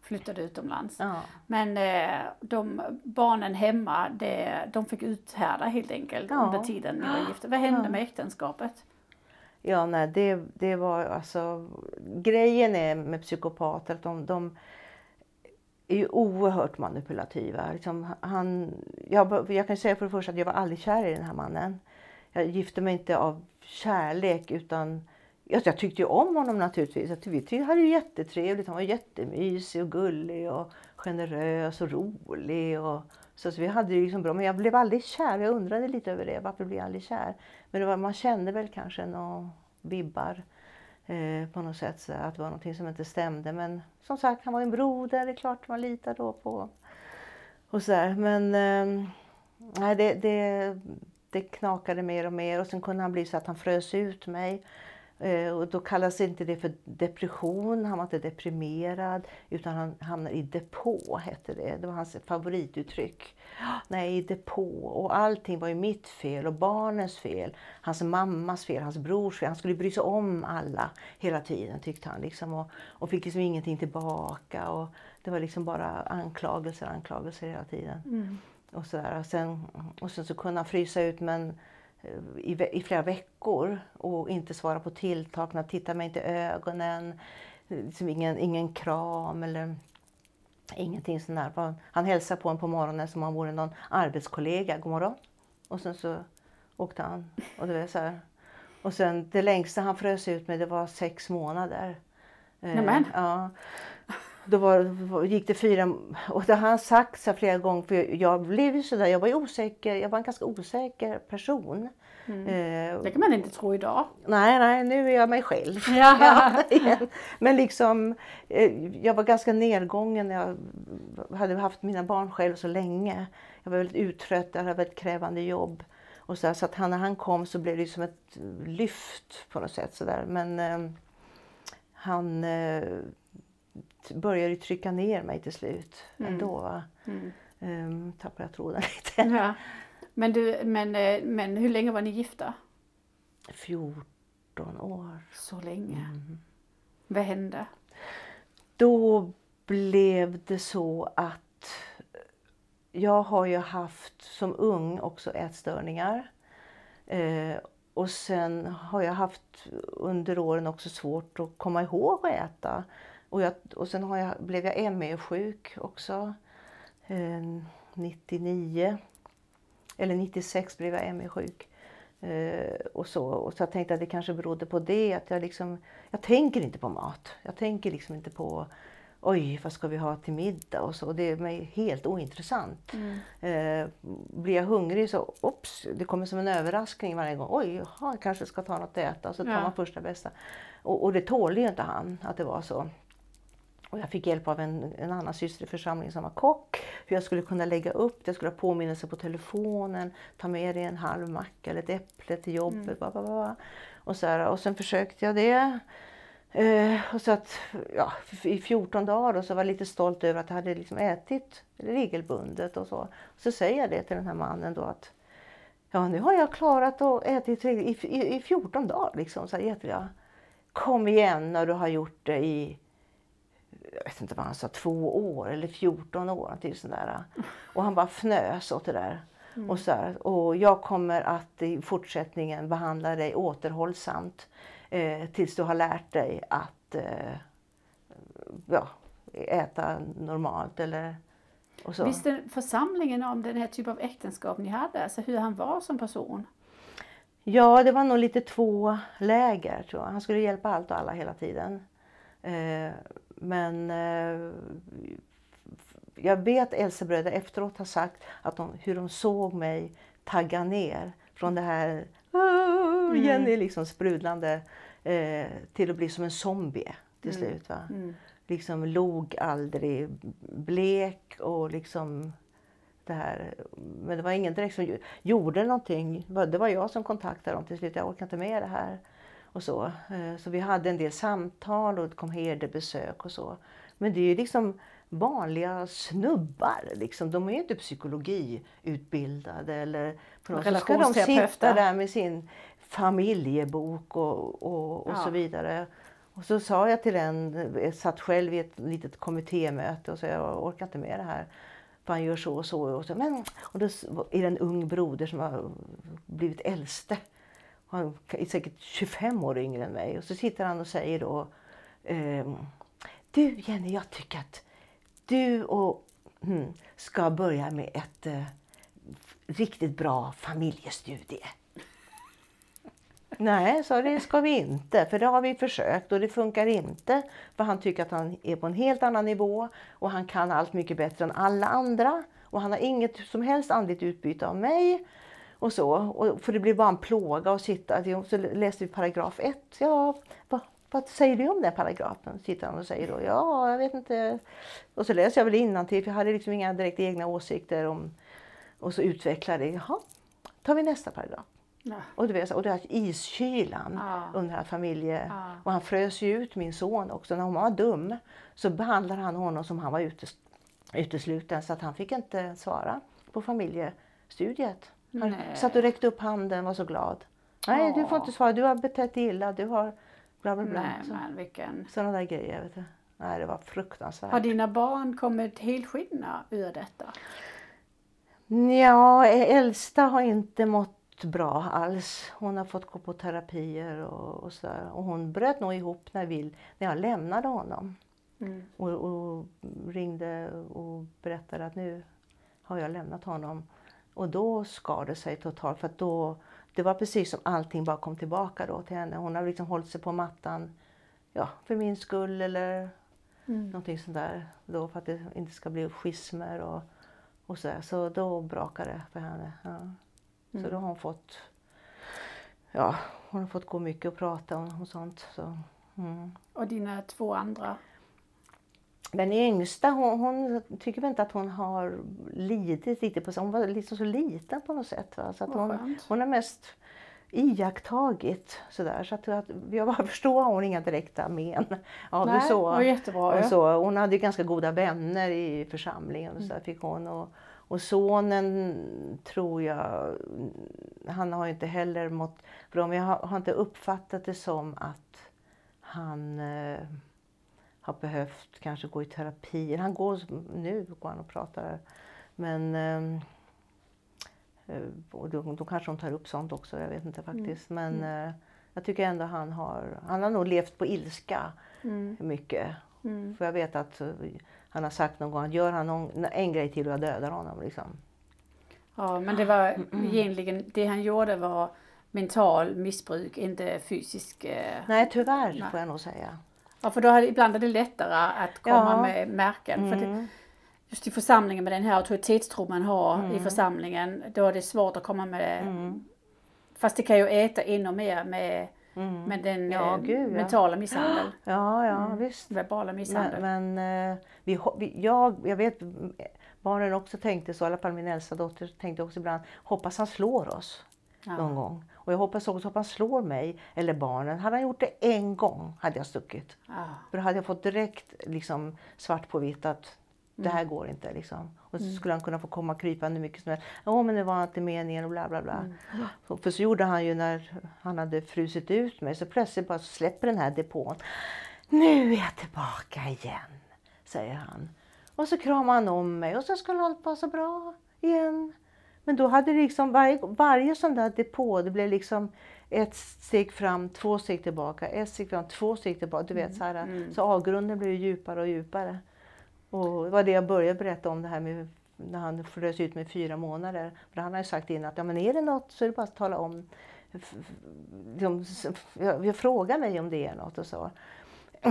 flyttade utomlands. Ja. Men eh, de barnen hemma, de fick uthärda helt enkelt Ja. under tiden ni var gifta. Vad hände Ja. med äktenskapet? Ja, nej, det, det var alltså... Grejen är med psykopater att de, de är ju oerhört manipulativa. Liksom, han, jag, jag kan säga för det första att jag var aldrig kär i den här mannen. Jag gifte mig inte av kärlek utan jag, jag tyckte ju om honom naturligtvis. Jag tyckte, vi hade ju jättetrevligt. Han var jättemysig och gullig och generös och rolig. Och, så, så vi hade det liksom bra. Men jag blev aldrig kär. Jag undrade lite över det. Varför blev jag aldrig kär? Men det var, man kände väl kanske några vibbar eh, på något sätt. Så att det var någonting som inte stämde. Men som sagt, han var en broder. Det är klart man litar då på. Och så där. Men eh, det, det, det knakade mer och mer. Och sen kunde han bli så att han frös ut mig. Eh, och då kallas inte det för depression, han var inte deprimerad utan han hamnade i depå, hette det. Det var hans favorituttryck. Nej, i depå. Och allting var ju mitt fel och barnens fel. Hans mammas fel, hans brors fel. Han skulle bry sig om alla hela tiden tyckte han. Liksom, och, och fick liksom ingenting tillbaka. Och det var liksom bara anklagelser, anklagelser hela tiden. Och, så där. Och, sen, och sen så kunde han frysa ut men i, i flera veckor och inte svara på tilltagna, titta mig inte i ögonen, liksom ingen, ingen kram eller ingenting sånt där. Han hälsade på en på morgonen som om han vore någon arbetskollega, god morgon. Och sen så åkte han. Och det var så här. Och sen det längsta han frös ut med det var sex månader. Eh, Nämen. Ja. Då var, gick det fyra, och det har han sagt så flera gånger, för jag blev ju sådär, jag var osäker, jag var en ganska osäker person. Eh, Det kan man inte tro idag. nej, nej, nu är jag mig själv. Ja. Men liksom, eh, jag var ganska nedgången när jag hade haft mina barn själv så länge. Jag var väldigt uttrött, jag hade ett krävande jobb. Och så, här, så att han, när han kom så blev det som ett lyft på något sätt. Så där. Men eh, han eh, började trycka ner mig till slut ändå. Va? Mm. Um, tappade jag tråden lite. Ja. Men, du, men, eh, men hur länge var ni gifta? 14 år. Så länge. Mm. Vad hände? Då blev det så att jag har ju haft som ung också ätstörningar. Eh, och sen har jag haft under åren också svårt att komma ihåg att äta. Och, jag, och sen jag, blev jag ME-sjuk också. Eh, 99. Eller 96 blev jag ME-sjuk. Eh, och så, och så jag tänkte att det kanske berodde på det. Att jag, liksom, jag tänker inte på mat. Jag tänker liksom inte på oj, vad ska vi ha till middag och så. Och det är mig helt ointressant. Eh, blir jag hungrig så, ops, det kommer som en överraskning varje gång. Oj, jaha, jag kanske ska ta något att äta. Och så tar Ja. man första bästa. Och, och det tålde ju inte han att det var så. Och jag fick hjälp av en, en annan syster i församlingen som var kock. Hur jag skulle kunna lägga upp det. Jag skulle ha påminnelse på telefonen. Ta med dig en halv macka eller ett äpple till jobbet. Ba, ba, ba. Och, så här, och sen försökte jag det. Eh, och så att, ja, I 14 dagar och så var jag lite stolt över att jag hade liksom ätit regelbundet. Och så. så säger jag det till den här mannen då att ja, nu har jag klarat att äta i, i, i 14 dagar. Liksom, så här, jag. Kom igen när du har gjort det i jag vet inte vad han sa, två år eller 14 år. Till sån där. Och han bara fnös åt det där. Och, så här, och jag kommer att i fortsättningen behandla dig återhållsamt eh, tills du har lärt dig att eh, ja, äta normalt. Eller, och så. Visste församlingen om den här typen av äktenskap ni hade? Alltså hur han var som person? Ja, det var nog lite två läger tror jag. Han skulle hjälpa allt och alla hela tiden. Eh, men eh, jag vet Elsebröder efteråt har sagt att de, hur de såg mig tagga ner från det här "Åh", Jenny liksom sprudlande eh, till att bli som en zombie till slut. Va? Mm. Liksom log aldrig, blek och liksom det här. Men det var ingen direkt som gjo- gjorde någonting. Det var- Det var jag som kontaktade dem till slut. Jag orkar inte med det här. Och så. Eh, så vi hade en del samtal och det kom herdebesök och så. Men det är ju liksom vanliga snubbar. Liksom. De är ju inte psykologiutbildade eller på något sätt ska de sitta där med sin familjebok och, och, och Ja. så vidare. Och så sa jag till en, jag satt själv i ett litet kommittémöte och sa jag orkar inte med det här. För han gör så och så. Och, så. Men, och då är det en ung broder som har blivit äldste. Han är säkert 25 år yngre än mig. Och så sitter han och säger då ehm, Du Jenny, jag tycker att du och, hmm, ska börja med ett eh, riktigt bra familjestudie. Nej, så det ska vi inte, för det har vi försökt och det funkar inte. För han tycker att han är på en helt annan nivå och han kan allt mycket bättre än alla andra. Och han har inget som helst andligt utbyte av mig. Och så, och för det blir bara en plåga att sitta. Så läste vi paragraf 1. Ja, vad, vad säger du om den paragrafen? Sitter han och säger då. Ja, jag vet inte. Och så läser jag väl innantill för jag hade liksom inga direkt egna åsikter om. Och så utvecklar det. Jaha, tar vi nästa paragraf. Ja. Och, du vet, och det här iskylan Ja. under den här familje... Ja. Och han frös ju ut min son också. När hon var dum så behandlade han honom som han var utes, utesluten så att han fick inte svara på familjestudiet. Han Nej. satt och räckte upp handen och var så glad. Nej, du får Ja. inte svara. Du har betett dig illa. Du har bla bla bla. Nej, Så, men vilken... sådana där grejer. Vet du. Nej, det var fruktansvärt. Har dina barn kommit helskidna ur detta? Ja, äldsta har inte mått bra alls. Hon har fått gå på terapier och, och sådär. Och hon bröt nog ihop när, vi, när jag lämnade honom. Mm. Och, och ringde och berättade att nu har jag lämnat honom. Och då skar det sig totalt. För att då, det var precis som allting bara kom tillbaka då till henne. Hon har liksom hållit sig på mattan ja, för min skull eller Mm. någonting sånt där. Då för att det inte ska bli schismer och, och så där. Så då brakade det för henne. Ja. Så då har hon fått, ja, hon har fått gå mycket och prata om och sånt. Så, mm. Och dina två andra? Den yngsta hon, hon tycker väl inte att hon har lidit riktigt på Hon var liksom så liten på något sätt. Va? Så att hon, skönt. hon har mest iakttagit sådär. Så att, att jag bara förstår har hon inga direkta men av det Nej, så. det var jättebra. Och så, hon hade ju ganska goda vänner i församlingen. Och så Mm. fick hon. Och, och sonen tror jag, han har inte heller mått bra. Men jag har, har inte uppfattat det som att han eh, har behövt kanske gå i terapi. Han går, nu går han och pratar. Men eh, eh, och då, då kanske de tar upp sånt också, jag vet inte faktiskt. Men eh, jag tycker ändå han har, han har nog levt på ilska Mm. mycket. Mm. För jag vet att eh, han har sagt någon gång att gör han någon, en grej till och jag dödar honom. Liksom. Ja, men det var egentligen, det han gjorde var mental missbruk, inte fysisk. Eh, Nej tyvärr Nej. får jag nog säga. Ja, för då hade, ibland är det lättare att komma Ja. med märken. För det, Mm. just i församlingen med den här auktoritetstro man har i Mm. församlingen, då är det svårt att komma med Mm. Fast det kan ju äta ännu mer med, Mm. med den Ja, eh, gud, ja. mentala misshandel, Ja, ja Mm. visst. verbala misshandel. Men, men eh, vi, vi, jag, jag vet mm, barnen också tänkte så, i alla fall min äldsta dotter tänkte också ibland, hoppas han slår oss någon gång. Och jag hoppas också att han slår mig eller barnen. Hade han gjort det en gång hade jag stuckit. Ja. För då hade jag fått direkt liksom, svart på vitt att det här går inte. Liksom. Och så skulle han kunna få komma krypande hur mycket som helst. Ja men det var inte meningen och bla bla bla. Så, för så gjorde han ju när han hade frusit ut mig. Så plötsligt bara släpper den här depån. Nu är jag tillbaka igen, säger han. Och så kramar han om mig och så skulle allt vara så bra igen. Men då hade liksom varje, varje sån där depå, det blev liksom ett steg fram, två steg tillbaka, ett steg fram, två steg tillbaka. Du vet, så, här, Mm. så avgrunden blev ju djupare och djupare. Och det var det jag började berätta om det här med när han frös ut med fyra månader. För han har ju sagt innan att ja, men är det något så är det bara att tala om. de, jag, jag frågar mig om det är något och så.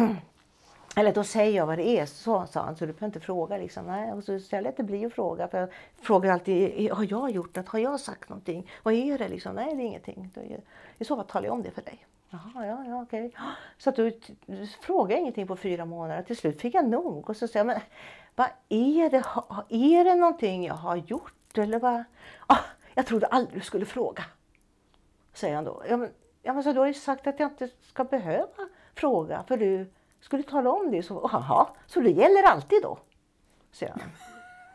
Eller då säger jag vad det är, så sa han, så du behöver inte fråga. Liksom. Nej, och så ställer jag det bli att fråga. För jag frågar alltid, har jag gjort något? Har jag sagt någonting? Vad är det? Liksom? Nej, det är ingenting. Är- I så fall talar jag om det för dig. Jaha, ja, ja, okej. Så att du, du frågade ingenting på fyra månader. Till slut fick jag nog. Och så säger jag, men vad är det? Ha- Är det någonting jag har gjort? Eller vad? Ah, jag trodde aldrig du skulle fråga. Säger han då. Ja, men, ja, men så du har ju sagt att jag inte ska behöva fråga. För du skulle tala om det. Så, Jaha, så det gäller alltid då? Säger han.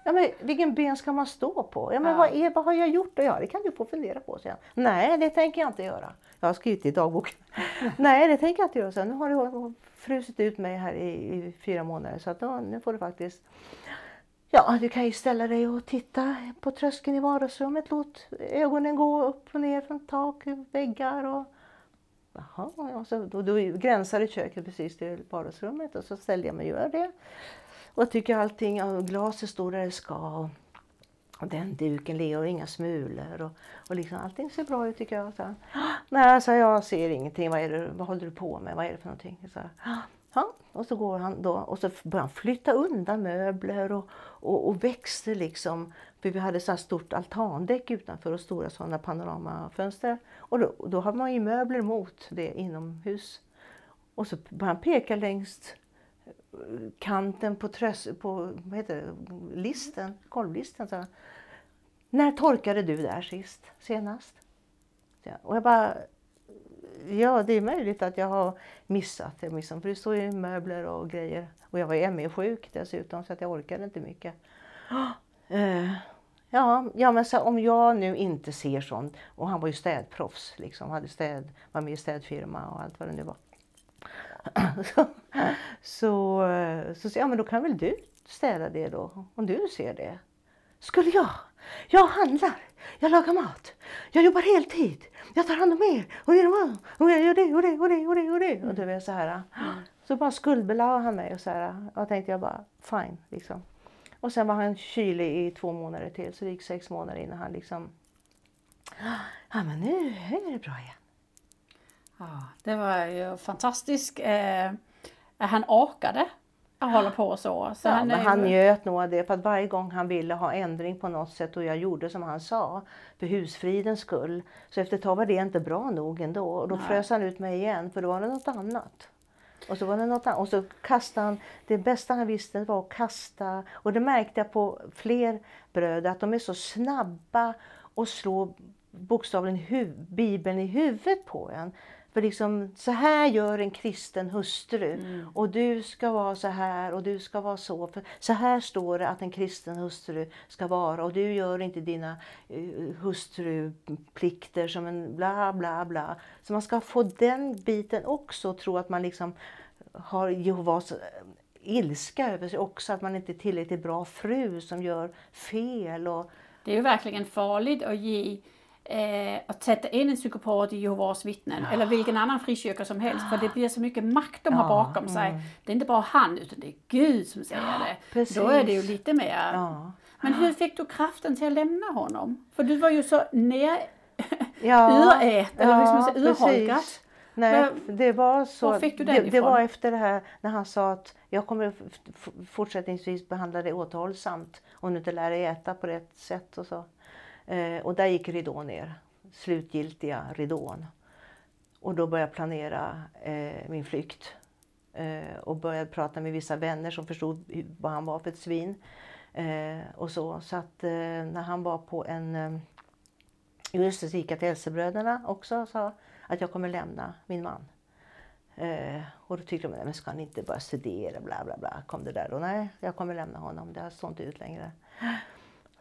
Ja, men vilken ben ska man stå på? Ja, men Ja. vad, är, vad har jag gjort? Ja, det kan du få fundera på. Säger han. Nej, det tänker jag inte göra. Jag har skrivit i dagboken. Nej, det tänker jag inte göra. Så nu har du frusit ut mig här i, i fyra månader. Så att då, nu får du faktiskt Ja, du kan ju ställa dig och titta på tröskeln i vardagsrummet. Låt ögonen gå upp och ner från tak, väggar och... Jaha, och så då, då gränsade köket precis till vardagsrummet och så ställde jag mig och gjorde det. Och jag tycker allting, glaset står där det ska. Och, och den duken ligger och inga smulor. Och, och liksom, allting ser bra ut tycker jag. Så, ah, Nej, så jag ser ingenting. Vad, är det, vad håller du på med? Vad är det för någonting? Så, ah, ja, och så går han då och så börjar han flytta undan möbler och, och, och växter liksom. För vi hade så här stort altandäck utanför och stora sådana panoramafönster. Och då, då har man ju möbler mot det inomhus. Och så började han peka längs eh, kanten på, trös, på vad heter det, listen, golvlisten. Så här, När torkade du där sist, senast? Ja, Och jag bara, ja det är möjligt att jag har missat det. Liksom, för det står ju möbler och grejer. Och jag var ju ME-sjuk dessutom så att jag orkade inte mycket. Eh, ja, ja, men så om jag nu inte ser sånt. Och han var ju städproffs, liksom, hade städ, var med i städfirma och allt vad det nu var. så, så, så, så ja, men då kan väl du städa det då, om du ser det. Skulle jag? Jag handlar, jag lagar mat, jag jobbar heltid, jag tar hand om er och, er, och jag gör det och det och det och det och det. Och du vet så här. Så bara skuldbelade han mig och så här. Och tänkte jag bara fine liksom. Och sen var han kylig i två månader till så det gick sex månader innan han liksom Ja men nu är det bra igen. Ja, det var ju fantastiskt. Eh, han orkade att hålla på så. så Ja, han, men han njöt nog av det för att varje gång han ville ha ändring på något sätt och jag gjorde som han sa för husfridens skull. Så efter ett tag var det inte bra nog ändå och då Nej. frös han ut mig igen för då var det något annat. Och så var det något annat. Och så kastade han, det bästa han visste var att kasta. Och det märkte jag på fler bröder att de är så snabba och slå bokstavligen hu- Bibeln i huvudet på en. För liksom, så här gör en kristen hustru. Och du ska vara så här och du ska vara så. För så här står det att en kristen hustru ska vara. Och du gör inte dina uh, hustruplikter som en bla bla bla. Så man ska få den biten också och tro att man liksom har Jehovas eh, ilska över sig också. Att man inte är tillräckligt bra fru som gör fel. Och, Det är ju verkligen farligt att ge eh, att sätta in en psykopat i Jehovas vittnen eller vilken annan frikyrka som helst för det blir så mycket makt de har Ja, bakom sig. Det är inte bara han utan det är Gud som säger det. precis. Då är det ju lite mer. ja. Men hur fick du kraften till att lämna honom? För du var ju så ner, Ja, urät, eller ska man säga, precis. urholkat. Nej, Men det var så. var fick du den det, det ifrån? var efter det här när han sa att jag kommer fortsättningsvis behandla dig återhållsamt om du inte lär dig äta på rätt sätt och så. Eh, och där gick ridån ner, slutgiltiga ridån. Och då började jag planera eh, min flykt. Eh, och började prata med vissa vänner som förstod vad han var för ett svin. Eh, och så. så att eh, när han var på en eh, Just det, så gick jag till Elsebröderna också och sa att jag kommer lämna min man. Eh, och då tyckte de, "Nej, men ska han inte bara studera, bla bla bla, kom det där. Och nej, jag kommer lämna honom, det står inte ut längre.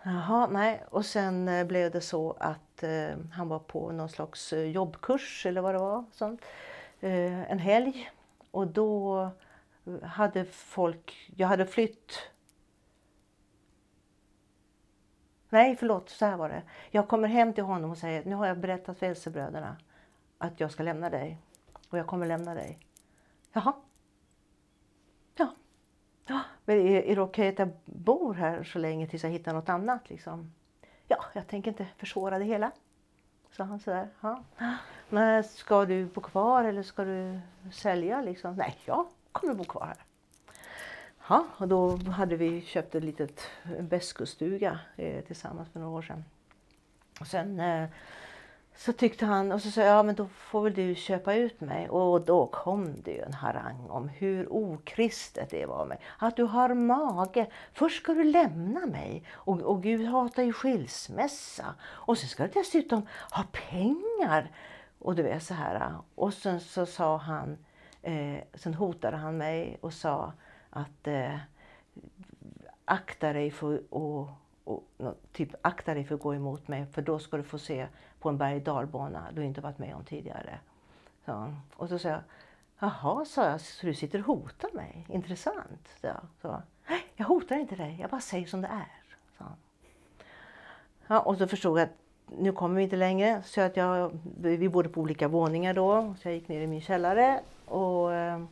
Jaha, nej. Och sen eh, blev det så att eh, han var på någon slags eh, jobbkurs eller vad det var. Sånt. Eh, en helg. Och då eh, hade folk, jag hade flytt Nej, förlåt, så här var det. Jag kommer hem till honom och säger, nu har jag berättat för Elsebröderna att jag ska lämna dig. Och jag kommer lämna dig. Jaha. Men är, är det okej att jag bor här så länge tills jag hittar något annat? Liksom? Ja, jag tänker inte försvåra det hela. sa han sådär. Ja. Men ska du bo kvar eller ska du sälja liksom? Nej, jag kommer bo kvar här. Ja, och då hade vi köpt ett litet väskstuga eh, tillsammans för några år sedan. Och sen eh, så tyckte han, och så sa jag, ja men då får väl du köpa ut mig. Och då kom det ju en harang om hur okristet det var med. Att du har mage. Först ska du lämna mig. Och, och Gud hatar ju skilsmässa. Och sen ska du dessutom ha pengar. Och du vet så här. Och sen så sa han, eh, sen hotade han mig och sa att eh, akta dig för att och, typ akta dig för att gå emot mig för då ska du få se på en berg dalbana du inte varit med om tidigare. Så, och så sa jag, jaha, sa jag, så du sitter och hotar mig? Intressant. Så, så, jag hotar inte dig, jag bara säger som det är. Så. Ja, och så förstod jag att nu kommer vi inte längre. Så att jag, vi bodde på olika våningar då. Så jag gick ner i min källare och eh,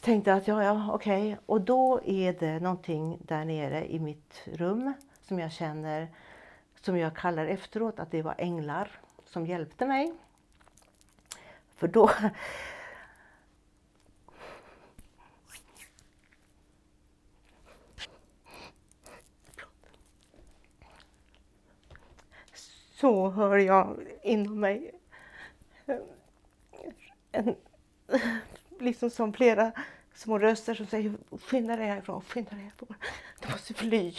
tänkte att ja, ja, okej. Okay. Och då är det någonting där nere i mitt rum som jag känner, som jag kallar efteråt att det var änglar som hjälpte mig. För då så hör jag inom mig en, liksom som flera små röster som säger skynda dig härifrån, skynda dig härifrån. Du måste fly.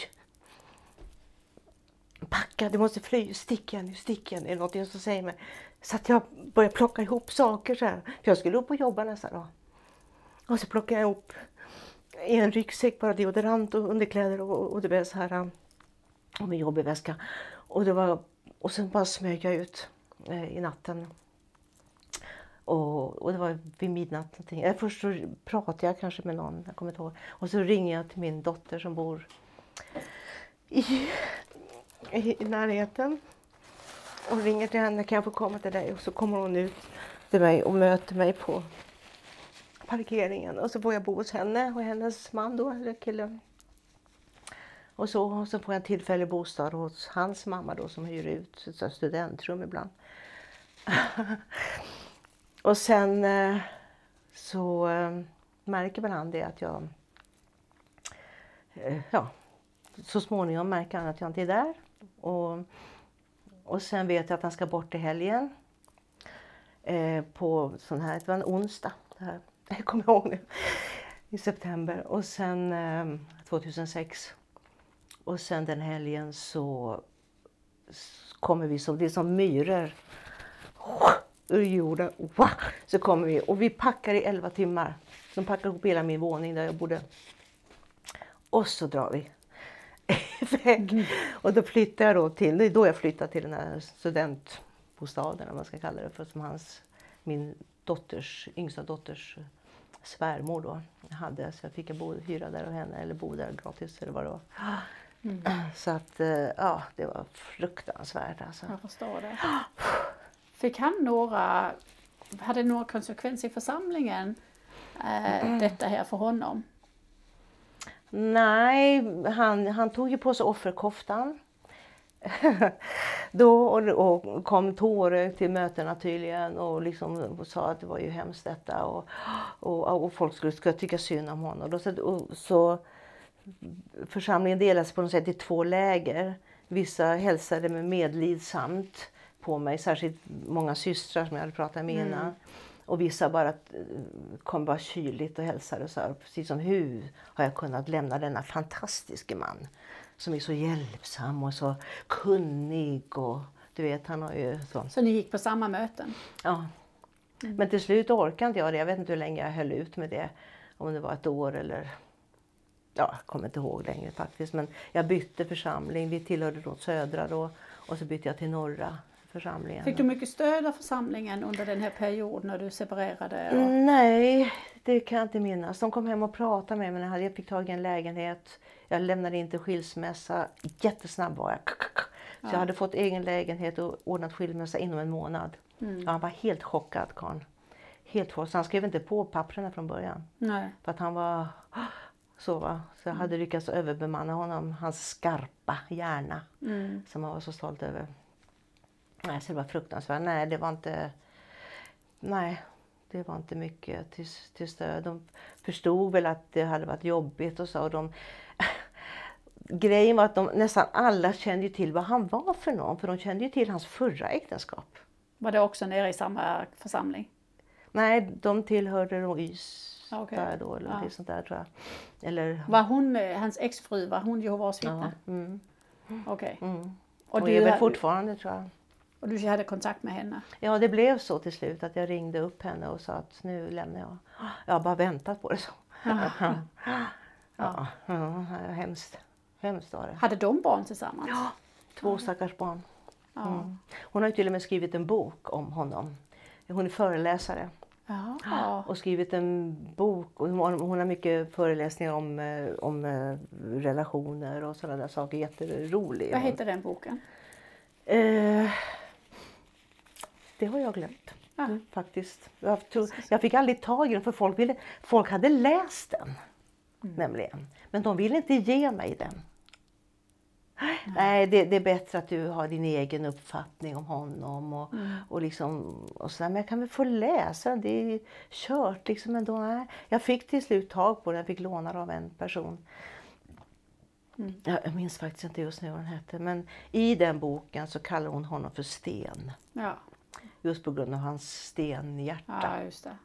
Packa, du måste fly, stick igen, stick igen. Är det någonting som säger mig. Så att jag börjar plocka ihop saker så här. För jag skulle upp och jobba nästa dag. Och så plockade jag ihop i en ryggsäck bara deodorant och underkläder och, och det blev så här. Um, och min jobbig väska. Och, det var, och sen bara smög jag ut eh, i natten. Och, och det var vid midnatt. Någonting. Eh, först så pratade jag kanske med någon, jag kommer inte ihåg. Och så ringer jag till min dotter som bor i, i, närheten. Och ringer till henne, kan jag få komma till dig? Och så kommer hon ut till mig och möter mig på parkeringen. Och så får jag bo hos henne och hennes man då, eller kille. Och så, och så får jag en tillfällig bostad hos hans mamma då som hyr ut ett studentrum ibland. Och sen eh, så eh, märker väl han det att jag... Eh, ja, så småningom märker han att jag inte är där. Och, och sen vet jag att han ska bort i helgen. Eh, på sån här, det var en onsdag. Det här, jag kommer ihåg nu. I september. Och sen eh, 2006. Och sen den helgen så kommer vi som, det är som myror ur jorden. Så kommer vi och vi packar i 11 timmar. De packar ihop hela min våning där jag bodde. Och så drar vi iväg. Mm. Och då flyttar jag då till, det är då jag flyttar till den här studentbostaden, om man ska kalla det för, som hans, min dotters, yngsta dotters svärmor då hade. Så jag fick bo, hyra där och henne, eller bo där gratis eller vad det var. Mm. Så att, eh, ja, det var fruktansvärt alltså. Jag förstår det. Fick han några, hade några konsekvenser i församlingen, eh, mm. detta här för honom? Nej, han, han tog ju på sig offerkoftan. då och, och kom tårögd till mötena tydligen och liksom och sa att det var ju hemskt detta och, och, och folk skulle, skulle tycka synd om honom. Och så, och, så församlingen delades på något sätt i två läger. Vissa hälsade med medlidsamt på mig, särskilt många systrar som jag hade pratat med mm. innan. Och vissa bara eh, kom bara kyligt och hälsade och sa precis som hur har jag kunnat lämna denna fantastiska man som är så hjälpsam och så kunnig och du vet han har ju så. Så ni gick på samma möten? Ja. Mm. Men till slut orkade inte jag det. Jag vet inte hur länge jag höll ut med det. Om det var ett år eller ja, jag kommer inte ihåg längre faktiskt. Men jag bytte församling. Vi tillhörde då södra då och så bytte jag till norra församlingen. Fick du mycket stöd av församlingen under den här perioden när du separerade? Och... Nej, det kan jag inte minnas. De kom hem och pratade med mig när jag fick tag i en lägenhet. Jag lämnade in till skilsmässa. Jättesnabb var jag. Så ja. jag hade fått egen lägenhet och ordnat skilsmässa inom en månad. Mm. Ja, han var helt chockad karln. Helt chockad. Så han skrev inte på papperna från början. Nej. För att han var så. Va? Så jag hade mm. lyckats överbemanna honom. Hans skarpa hjärna. Mm. Som han var så stolt över. Nej, så det var fruktansvärt. Nej, det var inte... Nej, det var inte mycket till, till stöd. De förstod väl att det hade varit jobbigt och så. Och de, grejen var att de, nästan alla kände ju till vad han var för någon. För de kände ju till hans förra äktenskap. Var det också nere i samma församling? Nej, de tillhörde nog YS Ja, okej. där då. Eller Ja. något sånt där tror jag. Eller... Var hon, hans exfru, var hon Jehovas vittne? Ja, mm, Okej. mm. Och, Och, du, är väl fortfarande tror jag. Och du hade kontakt med henne? Ja, det blev så till slut att jag ringde upp henne och sa att nu lämnar jag. Jag har bara väntat på det så. Ja, ja, ja, hemskt. Hemskt var det. Hade de barn tillsammans? Ja, två stackars barn. Ja. Mm. Hon har ju till och med skrivit en bok om honom. Hon är föreläsare Jaha. och skrivit en bok. Och hon, har- hon har mycket föreläsningar om, eh, om eh, relationer och sådana där saker. Jätterolig. Vad heter den boken? Eh, det har jag glömt Ja. nu, faktiskt. Jag, tror, jag fick aldrig tag i den för folk, ville, folk hade läst den. Nämligen. Men de ville inte ge mig den. Nej, det, det är bättre att du har din egen uppfattning om honom. Och, och liksom, och så där. Men jag kan väl få läsa den, det är kört liksom ändå. Nej. Jag fick till slut tag på den, jag fick låna den av en person. Jag, jag minns faktiskt inte just nu vad den hette. Men i den boken så kallar hon honom för Sten. Ja. Just på grund av hans stenhjärta. ja, just det.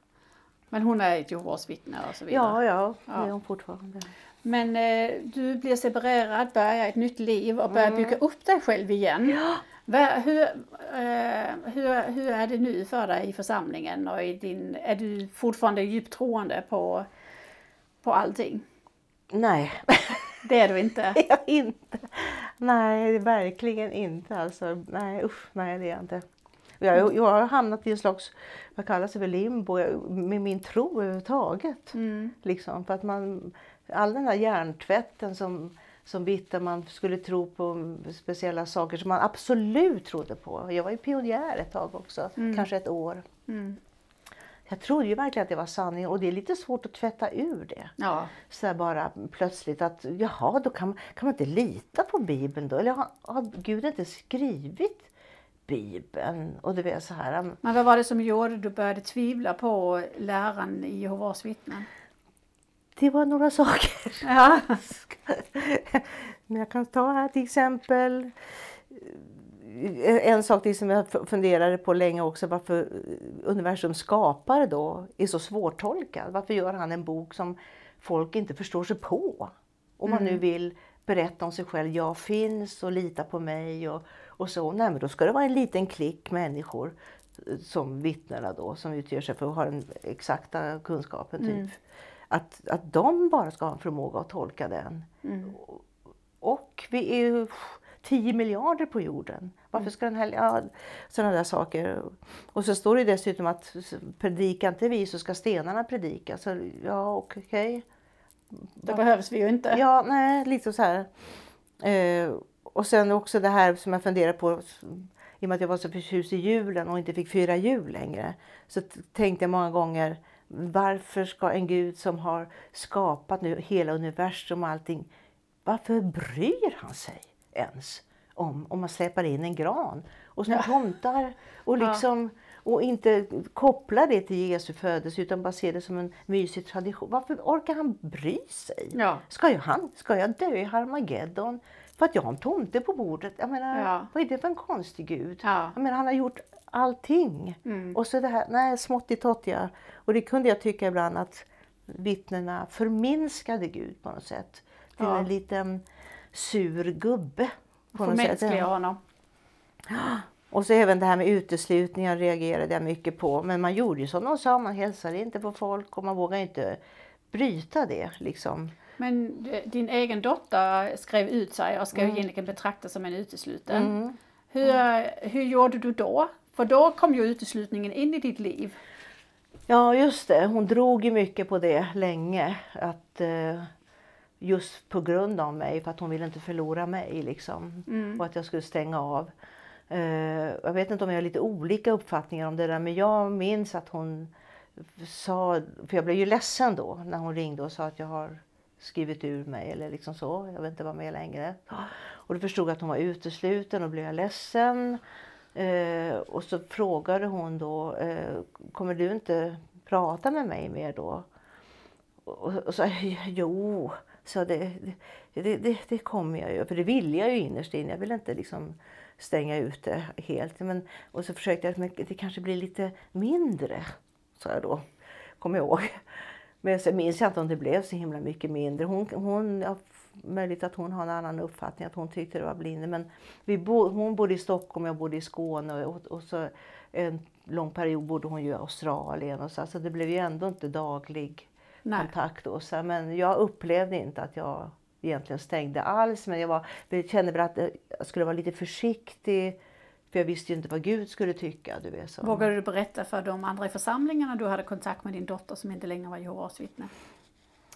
Men hon är ett Jehovas vittne och så vidare. Ja, ja, det Ja. är hon fortfarande. Men eh, du blir separerad, börjar ett nytt liv och Mm. börjar bygga upp dig själv igen. Va, hur, eh, hur, hur är det nu för dig i församlingen? Och i din, är du fortfarande djupt troende på, på allting? Nej, Det är du inte? jag inte. Nej, verkligen inte. Alltså, nej, usch, nej det är jag inte. Jag, jag har hamnat i en slags, vad kallas det för limbo, med min tro överhuvudtaget. Mm. Liksom, för att man, all den här hjärntvätten som, som vittnar man skulle tro på speciella saker som man absolut trodde på. Jag var ju pionjär ett tag också, kanske ett år. Mm. Jag trodde ju verkligen att det var sanning och det är lite svårt att tvätta ur det. Ja. Så bara plötsligt att jaha, då kan, kan man inte lita på Bibeln då? Eller har, har Gud inte skrivit Bibeln? Och du vet så här. Men vad var det som gjorde att du började tvivla på läran i Jehovas vittnen? Det var några saker. Ja. Men jag kan ta här till exempel. eh, En sak till som jag funderade på länge också. Varför universums skapare då är så svårtolkad. Varför gör han en bok som folk inte förstår sig på? Om man nu vill berätta om sig själv. Jag finns och lita på mig och, och så. Nej, men då ska det vara en liten klick människor eh, som vittnena då, som utger sig för att ha den exakta kunskapen. Typ. Att, att de bara ska ha en förmåga att tolka den. Och vi är ju 10 miljarder på jorden. Varför ska den här... Ja, sådana där saker. Och så står det dessutom att predika inte vi så ska stenarna predika. Så ja, okej. Det behövs vi ju inte. Ja, nej, lite så här. Eh, och sen också det här som jag funderar på. I och med att jag var så förtjust i julen och inte fick fira jul längre. Så tänkte jag många gånger. Varför ska en gud som har skapat nu hela universum och allting. Varför bryr han sig ens om om man släpar in en gran och små tomtar och liksom och inte koppla det till Jesu födelse utan bara se det som en mysig tradition. Varför orkar han bry sig? Ja. Ska jag, han, ska jag dö i Harmageddon för att jag har en tomte på bordet? Jag menar, Ja. vad är det för en konstig gud? Ja. Jag menar, han har gjort allting. Mm. Och så det här, nej, smått i tottiga. Och det kunde jag tycka ibland att vittnena förminskade Gud på något sätt. Till Ja. en liten sur gubbe. På något sätt. Honom. Och så även det här med uteslutningar reagerade jag mycket på. Men man gjorde ju som de sa, man hälsade inte på folk och man vågar inte bryta det. Liksom. Men eh, din egen dotter skrev ut sig och ska Mm. egentligen betraktas som en utesluten. Hur, hur gjorde du då? För då kom ju uteslutningen in i ditt liv. Ja, just det. Hon drog ju mycket på det länge. Att, eh, just på grund av mig, för att hon ville inte förlora mig. Liksom. Och att jag skulle stänga av. Eh, jag vet inte om jag har lite olika uppfattningar om det där, men jag minns att hon sa, för jag blev ju ledsen då när hon ringde och sa att jag har skrivit ur mig eller liksom så. Jag vill inte vara med längre. Och då förstod jag att hon var utesluten och blev jag ledsen. Eh, och så frågade hon då, eh, kommer du inte prata med mig mer då? Och, och så, jo, så det, det, det, det kommer jag ju. För det vill jag ju innerst inne. Jag vill inte liksom stänga ute helt. Men, och så försökte jag att det kanske blir lite mindre, sa jag då. Kommer jag ihåg. Men sen minns jag inte om det blev så himla mycket mindre. Hon, hon, ja, möjligt att hon har en annan uppfattning, att hon tyckte det var blinde. Men vi bo, hon bodde i Stockholm, jag bodde i Skåne och, och så en lång period bodde hon i Australien. Och så, så det blev ju ändå inte daglig Nej. kontakt. Och så, men jag upplevde inte att jag egentligen stängde alls. Men jag, var, kände väl att jag skulle vara lite försiktig. För jag visste ju inte vad Gud skulle tycka. Du vet, så. Vågade du berätta för de andra i församlingarna du hade kontakt med din dotter som inte längre var Jehovas vittne?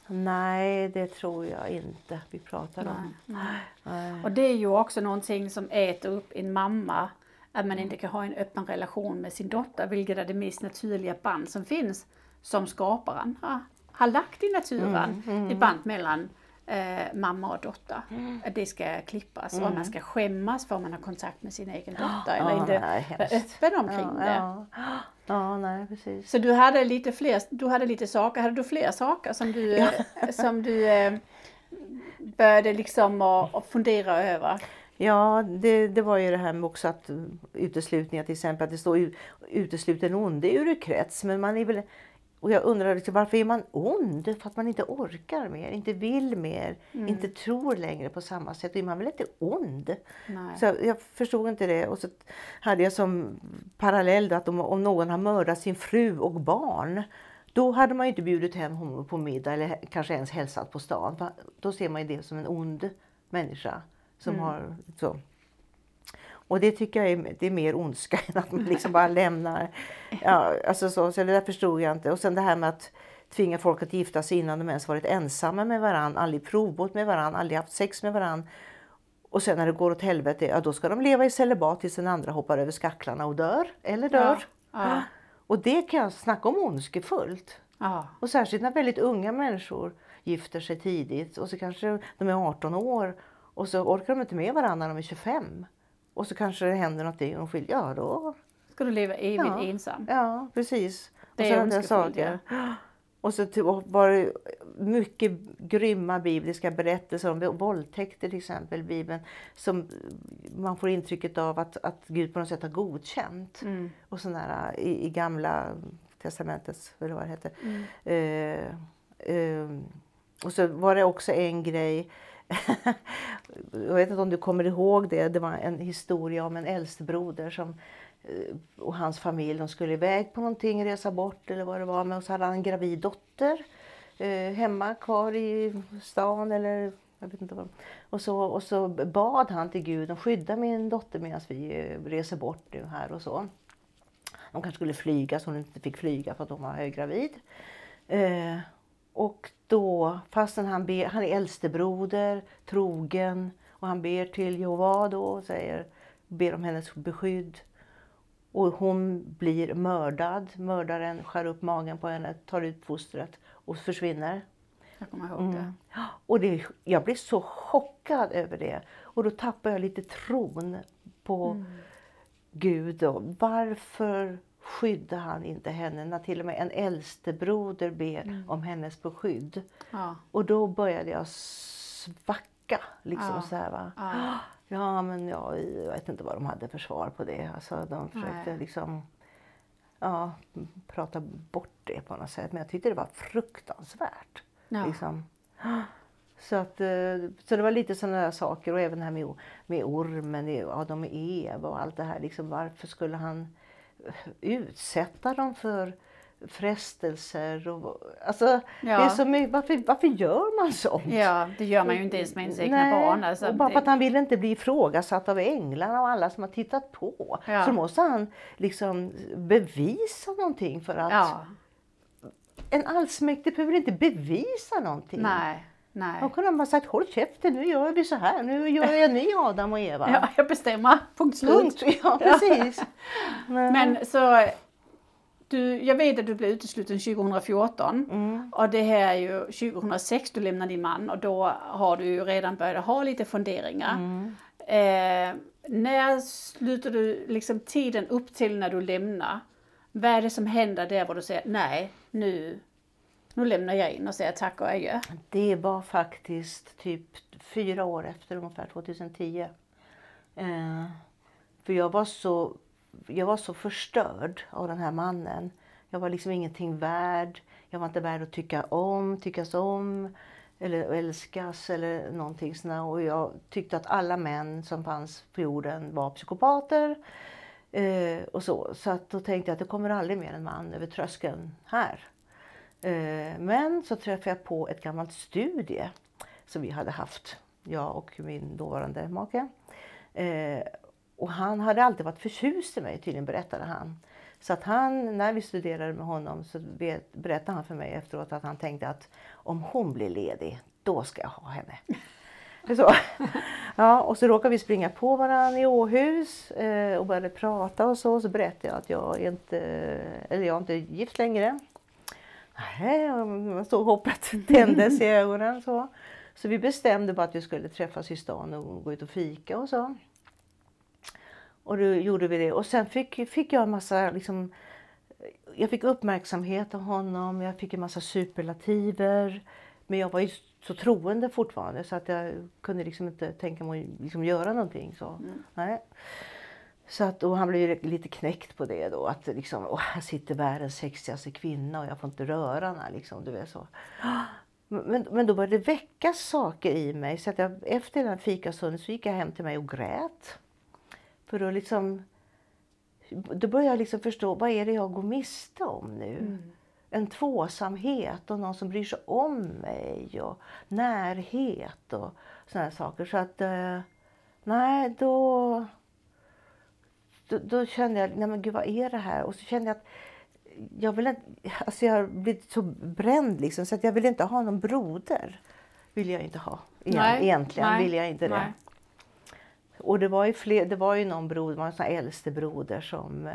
Nej, det tror jag inte vi pratar om. Nej, nej. Och det är ju också någonting som äter upp en mamma, att man inte kan ha en öppen relation med sin dotter, vilket är det mest naturliga band som finns, som skaparen har, har lagt i naturen, mm, mm. ett band mellan eh, mamma och dotter. Mm. Det ska klippas mm. och man ska skämmas för att man har kontakt med sin egen dotter eller inte vara öppen omkring ja, det. Ja. ja, nej precis. Så du hade lite fler, du hade lite saker, hade du fler saker som du, ja. som du eh, började liksom att fundera över? Ja, det, det var ju det här med också att uteslutningar till exempel, att det står utesluten onde ur krets. Men man är väl och jag undrar liksom, varför är man ond? För att man inte orkar mer, inte vill mer, mm. inte tror längre på samma sätt. Då är man väl inte ond? Nej. Så jag, förstod inte det. Och så hade jag som parallell att om, om någon har mördat sin fru och barn då hade man ju inte bjudit hem honom på middag eller kanske ens hälsat på stan. Då ser man ju det som en ond människa som mm. har så, och det tycker jag är, det är mer ondska än att man liksom bara lämnar. Ja, alltså så, så det där förstod jag inte. Och sen det här med att tvinga folk att gifta sig innan de ens varit ensamma med varandra, aldrig provbåt med varandra, aldrig haft sex med varandra. Och sen när det går åt helvete, ja då ska de leva i celibat tills den andra hoppar över skacklarna och dör. Eller dör. Ja, ja. Och det kan jag snacka om ondskefullt. Ja. Och särskilt när väldigt unga människor gifter sig tidigt och så kanske de är 18 år och så orkar de inte med varandra när de är 25. Och så kanske det händer någonting och skiljer. Ja, då... Ska du leva evigt ja. ensam? Ja, precis. Det och så är saker. Och så var mycket grymma bibliska berättelser om våldtäkter till exempel Bibeln. Som man får intrycket av att, att Gud på något sätt har godkänt. Mm. Och sådana i, i gamla testamentet, eller vad det heter. Mm. Uh, uh, och så var det också en grej jag vet inte om du kommer ihåg det. Det var en historia om en äldstebroder som eh, och hans familj. De skulle iväg på någonting, resa bort eller vad det var. Men så hade han en gravid dotter eh, hemma kvar i stan eller jag vet inte vad. Och så, och så bad han till Gud om skydda min dotter medan vi eh, reser bort nu här och så. De kanske skulle flyga så hon inte fick flyga för att hon var höggravid. Eh, och då, fastän han, ber, han är äldstebroder, trogen och han ber till Jehova då och säger, ber om hennes beskydd. Och hon blir mördad. Mördaren skär upp magen på henne, tar ut fostret och försvinner. Jag kommer ihåg det. Mm. Och det, jag blev så chockad över det. Och då tappade jag lite tron på mm. Gud. Då. Varför skyddar han inte henne när till och med en äldstebroder ber mm. om hennes beskydd. Ja. Och då började jag svacka. Liksom ja. så här, va? Ja. ja men ja, jag vet inte vad de hade för svar på det. Alltså, de försökte Nej. liksom ja, prata bort det på något sätt. Men jag tyckte det var fruktansvärt. Ja. Liksom. Så, att, eh, så det var lite sådana där saker och även det här med, med ormen, Adam och Eva och allt det här. Liksom, varför skulle han utsätta dem för frestelser. Och, alltså, ja. det är så mycket, varför, varför gör man sånt? Ja, det gör man ju inte ens med ens egna barn. Alltså, och bara för att han vill inte bli ifrågasatt av änglarna och alla som har tittat på. Ja. Så måste han liksom bevisa någonting för att... Ja. En allsmäktig behöver inte bevisa någonting. Nej. Nej. Då kunde han bara sagt håll käften, nu gör vi så här, nu gör jag ni Adam och Eva. Ja, jag bestämmer, punkt slut. Punkt, ja precis. Men så du, jag vet att du blev utesluten 2014 Mm. och det här är ju 2006 du lämnar din man och då har du ju redan börjat ha lite funderingar. Mm. Eh, när slutar du liksom tiden upp till när du lämnar? Vad är det som händer där var du säger nej, nu, nu lämnar jag in och säger tack och adjö? Det var faktiskt typ fyra år efter ungefär 2010. Eh, för jag var, så, jag var så förstörd av den här mannen. Jag var liksom ingenting värd. Jag var inte värd att tycka om, tyckas om eller älskas eller någonting sånt. Och jag tyckte att alla män som fanns på jorden var psykopater. Eh, och så. så att då tänkte jag att det kommer aldrig mer en man över tröskeln här. Eh, men så träffade jag på ett gammalt studie som vi hade haft, jag och min dåvarande make. Eh, och han hade alltid varit förtjust i mig tydligen, berättade han. Så att han, när vi studerade med honom så berättade han för mig efteråt att han tänkte att om hon blir ledig, då ska jag ha henne. Så. Ja, och så råkade vi springa på varandra i Åhus eh, och började prata och så. Så berättade jag att jag inte, eller jag är inte gift längre. Nej, man såg hoppet tändes i ögonen. Så. så vi bestämde bara att vi skulle träffas i stan och gå ut och fika och så. Och då gjorde vi det. Och sen fick, fick jag en massa liksom, jag fick uppmärksamhet av honom, jag fick en massa superlativer. Men jag var ju så troende fortfarande så att jag kunde liksom inte tänka mig att liksom göra någonting. Så. Nej. Så att, och han blev lite knäckt på det då. Att liksom, åh, här sitter världens sexigaste kvinna och jag får inte röra henne. Liksom, du vet så. Men, men då började det väckas saker i mig. Så att jag, efter den fikastunden så gick jag hem till mig och grät. För då liksom... Då började jag liksom förstå, vad är det jag går miste om nu? En tvåsamhet och någon som bryr sig om mig och närhet och här saker. Så att, eh, nej då, då, då kände jag, nej men gud vad är det här? Och så kände jag att jag vill inte, alltså jag har blivit så bränd liksom så att jag vill inte ha någon broder. Vill jag inte ha. Igen, Nej, egentligen nej, vill jag inte det. nej. Och det var ju, fler, det var ju någon broder, var en sån äldste broder som eh,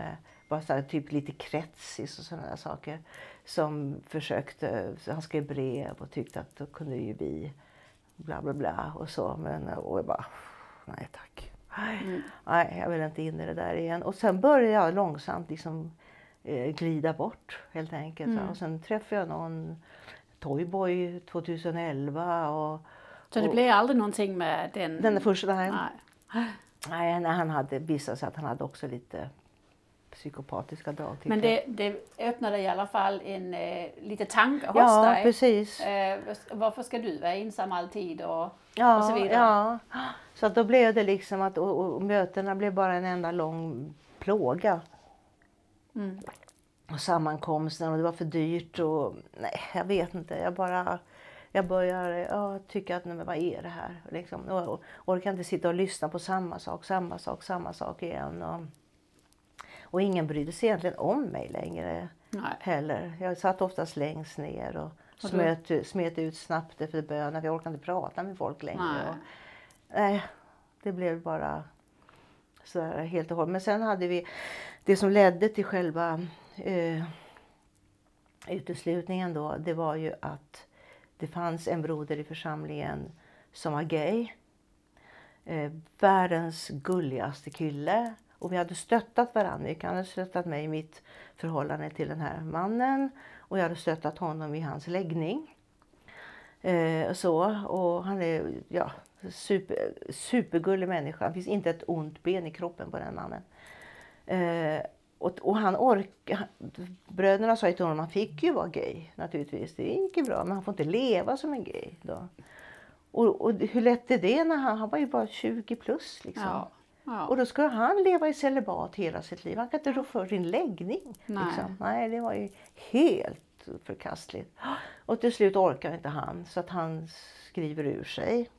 var så här, typ lite kretsis och sådana där saker. Som försökte, han skrev brev och tyckte att då kunde ju vi bla bla bla och så. Men och jag bara, nej tack. Nej, Nej, jag vill inte in i det där igen. Och sen började jag långsamt liksom eh, glida bort helt enkelt. va. Och sen träffade jag någon Toyboy 2011 och Så det blev aldrig någonting med den? den första, Nej. nej, nej, han hade visat sig att han hade också lite psykopatiska drag. Men det, det öppnade i alla fall en eh, lite tanke hos Ja, dig. precis. Eh, varför ska du vara ensam alltid och, och Ja, så vidare? ja. Så att då blev det liksom att och, och mötena blev bara en enda lång plåga. Mm. Och sammankomsten och det var för dyrt och nej, jag vet inte. Jag bara jag börjar ja, tycka att nej, men vad är det här? Liksom, och, och orkar inte sitta och lyssna på samma sak, samma sak, samma sak igen. Och, och ingen brydde sig egentligen om mig längre Nej. heller. Jag satt oftast längst ner och smet, smet ut snabbt efter bönen. Jag orkade inte prata med folk längre. Nej. Och, nej, det blev bara så här helt och hållet. Men sen hade vi det som ledde till själva eh, uteslutningen då. Det var ju att det fanns en broder i församlingen som var gay. Eh, världens gulligaste kille. Och vi hade stöttat varandra. Han hade stöttat mig i mitt förhållande till den här mannen. Och jag hade stöttat honom i hans läggning. Eh, så, och han är ja, super, supergullig människa. Det finns inte ett ont ben i kroppen på den mannen. Eh, och, och han ork, Bröderna sa till honom att han fick ju vara gay naturligtvis. Det gick ju bra men han får inte leva som en gay. Då. Och, och hur lätt är det när han, han var ju bara 20 plus liksom. Ja. Ja. Och då ska han leva i celibat hela sitt liv. Han kan inte rå för sin läggning. Nej. Liksom. Nej, det var ju helt förkastligt. Och till slut orkar inte han så att han skriver ur sig.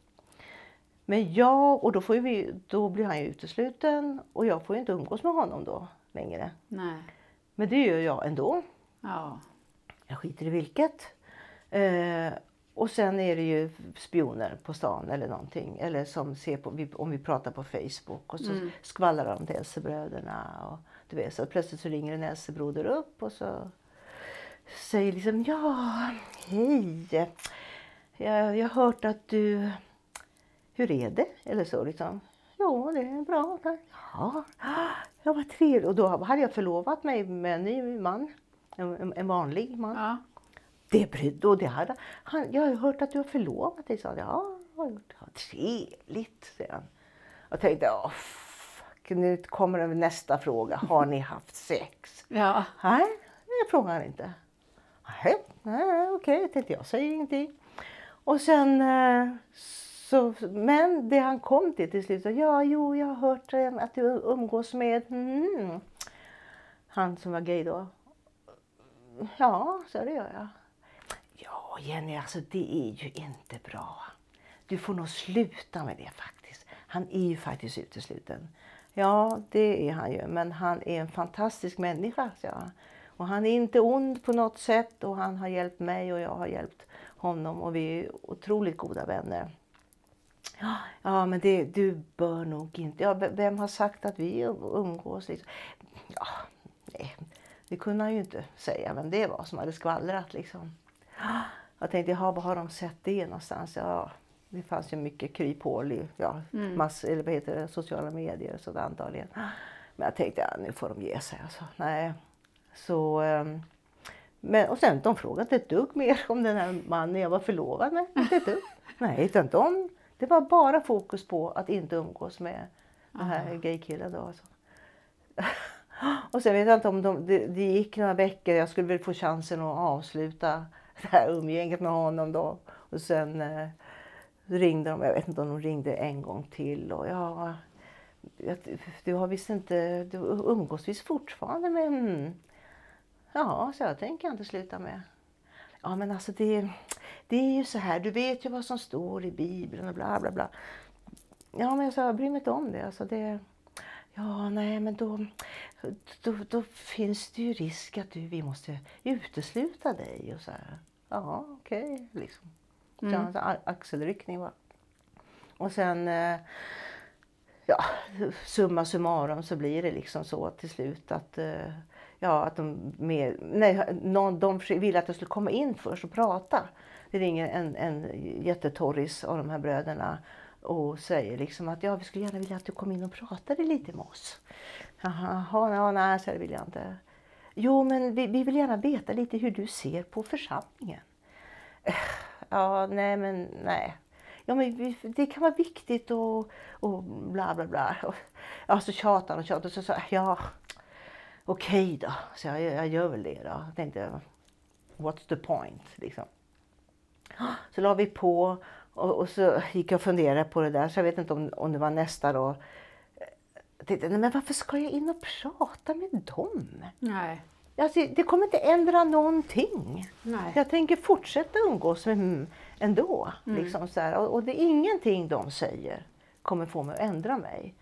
Men jag, och då, får vi, då blir han ju utesluten och jag får ju inte umgås med honom då längre. Nej. Men det gör jag ändå. Ja. Jag skiter i vilket. Eh, Och sen är det ju spioner på stan eller någonting. Eller som ser på, om vi pratar på Facebook och så Mm. skvallrar de till äldstebröderna. Och, du vet, så plötsligt så ringer en äldstebroder upp och så säger liksom ja, hej. Jag, jag har hört att du, hur är det? Eller så liksom. Jo, det är bra. tack." Ja, ja vad trevligt. Och då hade jag förlovat mig med en ny man. En- en vanlig man. Ja. Det brydde och det hade han. Jag har hört att du har förlovat dig, sa han. Ja, jag har gjort. Ja, trevligt, säger han. Jag tänkte, åh, fuck, nu kommer nästa fråga. Har ni haft sex? Ja. Nej, det frågar han inte. Nej, nej okej, tänkte jag, säger ingenting. Och sen eh, så, men det han kom till till slut, så, ja, jo, jag har hört eh, att du umgås med mm, han som var gay då. Ja, så det gör jag. Ja, Jenny, alltså det är ju inte bra. Du får nog sluta med det faktiskt. Han är ju faktiskt utesluten. Ja, det är han ju. Men han är en fantastisk människa, sa jag. Och han är inte ond på något sätt och han har hjälpt mig och jag har hjälpt honom och vi är otroligt goda vänner. Ja, men det, du bör nog inte... Ja, vem har sagt att vi umgås? Liksom? Ja, nej, det kunde han ju inte säga vem det var som hade skvallrat. Liksom. Jag tänkte, jaha, var har de sett det någonstans? Ja, det fanns ju mycket kryphål i ja, mass, eller vad heter det, sociala medier och sådär antagligen. Men jag tänkte, ja, nu får de ge sig. Alltså. Nej. Så, ehm, men, och sen, de frågade inte ett dugg mer om den här mannen jag var förlovad med. Inte ett dugg. Nej, utan de, det var bara fokus på att inte umgås med den här gaykillen. Då, alltså. Och sen vet jag inte om de, det, det gick några veckor, jag skulle väl få chansen att avsluta det här umgänget med honom då. Och sen eh, ringde de, jag vet inte om de ringde en gång till och ja, jag, du har visst inte, du umgås visst fortfarande med, mm. ja, så jag tänker jag inte sluta med. Ja men alltså det, det är ju så här, du vet ju vad som står i Bibeln och bla bla bla. Ja men jag sa, jag bryr mig inte om det. Alltså det ja, nej men då, då, då finns det ju risk att du, vi måste utesluta dig. Och så här. Ja, okej. liksom. Så Mm. en axelryckning bara. Och sen, eh, ja, summa summarum så blir det liksom så till slut att eh, Ja, att de, med, nej, någon, de ville att jag skulle komma in först och prata. Det ringer en, en jättetorris av de här bröderna och säger liksom att ja, vi skulle gärna vilja att du kom in och pratade lite med oss. Jaha, ja, nej, så det vill jag inte. Jo, men vi, vi vill gärna veta lite hur du ser på församlingen. Ja, nej men nej. Ja, men vi, det kan vara viktigt och, och bla bla bla. Och, ja, så tjatar och tjatar. Så sa jag, ja, okej då. Så jag, jag gör väl det då. Jag tänkte, what's the point liksom. Så la vi på och, och så gick jag och funderade på det där. Så jag vet inte om, om det var nästa då. Jag tänkte, nej men varför ska jag in och prata med dem? Nej. Alltså, det kommer inte ändra någonting. Nej. Jag tänker fortsätta umgås med dem ändå. Mm. Liksom så här. Och, och det är ingenting de säger kommer få mig att ändra mig.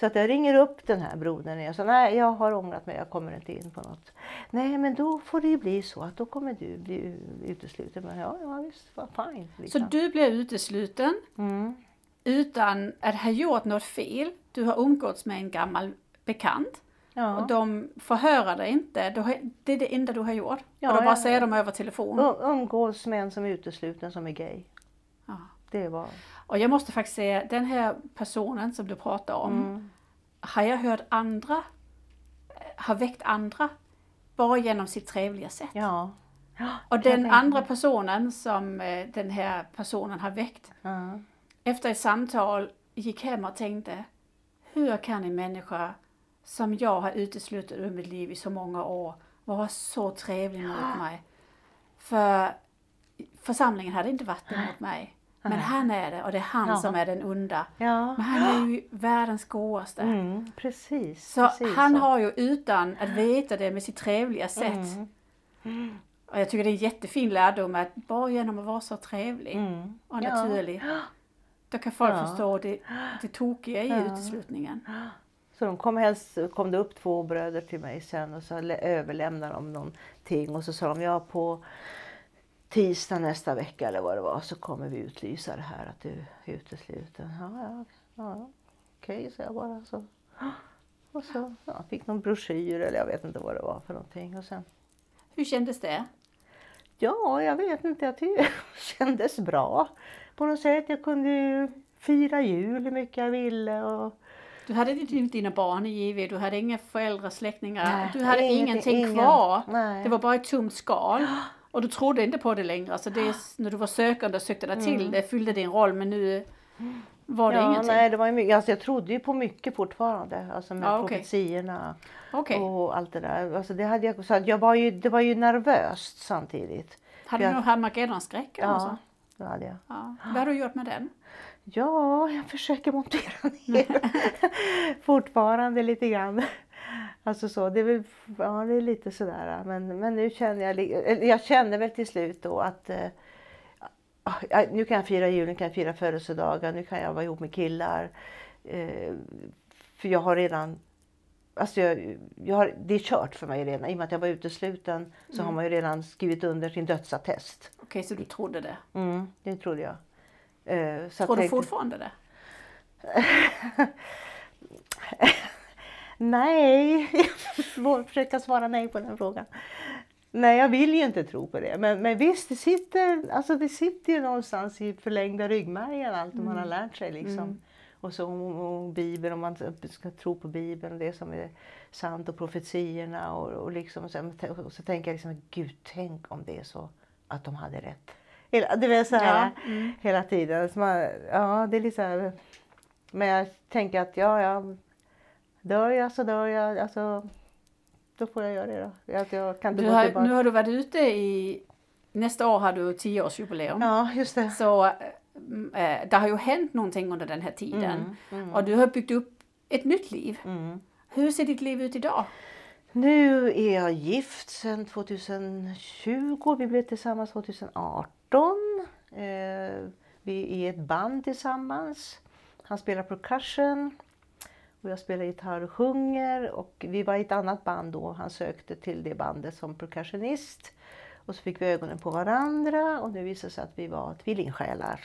Så att jag ringer upp den här brodern och jag säger nej jag har ångrat mig, jag kommer inte in på något. Nej men då får det ju bli så att då kommer du bli utesluten. Men ja, ja visst, fine. Så Liksom. du blir utesluten Mm. Utan att ha gjort något fel. Du har umgåtts med en gammal bekant Ja. och de förhör dig inte. Har, det är det enda du har gjort. Ja, och då bara säger de över telefon. Um- Umgås med en som är utesluten som är gay. Ja. Det var... Och jag måste faktiskt säga, den här personen som du pratar om, Mm. har jag hört andra, har väckt andra bara genom sitt trevliga sätt. Ja. Och den andra personen som eh, den här personen har väckt, Ja. Efter ett samtal gick hem och tänkte, hur kan en människa som jag har uteslutit ur mitt liv i så många år vara så trevlig mot mig? För församlingen hade inte varit det mot mig. Men han är det och det är han Ja. som är den onda. ja. Men han är ju världens godaste. Mm, precis. Så precis han så. har ju utan att veta det med sitt trevliga sätt. Mm. Och jag tycker det är en jättefin lärdom att bara genom att vara så trevlig Mm. och Ja. Då kan folk Ja. förstå det, det tokiga i Ja. uteslutningen. Så de kom, helst, kom det upp två bröder till mig sen och så lä- överlämnade de någonting och så sa de ja på tisdag nästa vecka eller vad det var så kommer vi utlysa det här att du är utesluten. Ja, ja, ja okej, så jag bara. Så. Och så ja, fick någon broschyr eller jag vet inte vad det var för någonting. Och sen, Hur kändes det? ja, jag vet inte, jag tyckte det kändes bra på något sätt. Jag kunde ju fira jul hur mycket jag ville. Och, Du hade inte dina barn i JV, du hade inga föräldrar, släktingar, Nej, du hade ingenting, ingenting ingen. kvar. Nej. Det var bara ett tomt skal. Och du trodde inte på det längre. Alltså det är, när du var sökande och sökte dig till det fyllde din roll men nu var det Mm. ja, ingenting. nej, det var mycket, alltså jag trodde ju på mycket fortfarande. Alltså med Ja, okej. profetiorna Okej. och allt det där. Alltså det, hade jag, så jag var ju, det var ju nervöst samtidigt. Hade jag- du nog Harmagedonskräck eller så? Det hade jag. Ja. Vad har du gjort med den? Ja, jag försöker montera ner fortfarande lite grann. Alltså så, det är väl, ja det är lite sådär. Men, men nu känner jag, jag känner väl till slut då att eh, nu kan jag fira jul, nu kan jag fira födelsedagar, nu kan jag vara ihop med killar. Eh, för jag har redan, alltså jag, jag har, det är kört för mig redan. I och med att jag var utesluten så har man ju redan skrivit under sin dödsattest. Okej, så du trodde det? Mm, det trodde jag. Eh, så Tror du tänkte- fortfarande det? Nej, jag försöka svara nej på den frågan. Nej, jag vill ju inte tro på det. Men, men visst, det sitter, alltså det sitter ju någonstans i förlängda ryggmärgen allt man har lärt sig. Liksom. Och så om, om Bibeln, om man ska tro på Bibeln och det som är sant och profetierna. Och, och, liksom, och, så, och så tänker jag liksom, Gud, tänk om det är så att de hade rätt. Hela, det så här, Ja, hela tiden. Så man, ja, det är här, men jag tänker att ja, ja, dör jag så dör jag. Alltså, då får jag göra det då. Att jag kan inte Du har, nu har du varit ute i... Nästa år har du tioårsjubileum. Ja, just det. Så mm, eh, det har ju hänt någonting under den här tiden. Mm, Och du har byggt upp ett nytt liv. mm. Hur ser ditt liv ut idag? Nu är jag gift sedan 2020. Vi blev tillsammans 2018. Eh, vi är ett band tillsammans. Han spelar percussion. Och jag spelar gitarr och sjunger. Och vi var i ett annat band då. Han sökte till det bandet som percussionist. Och så fick vi ögonen på varandra och det visade sig att vi var tvillingsjälar.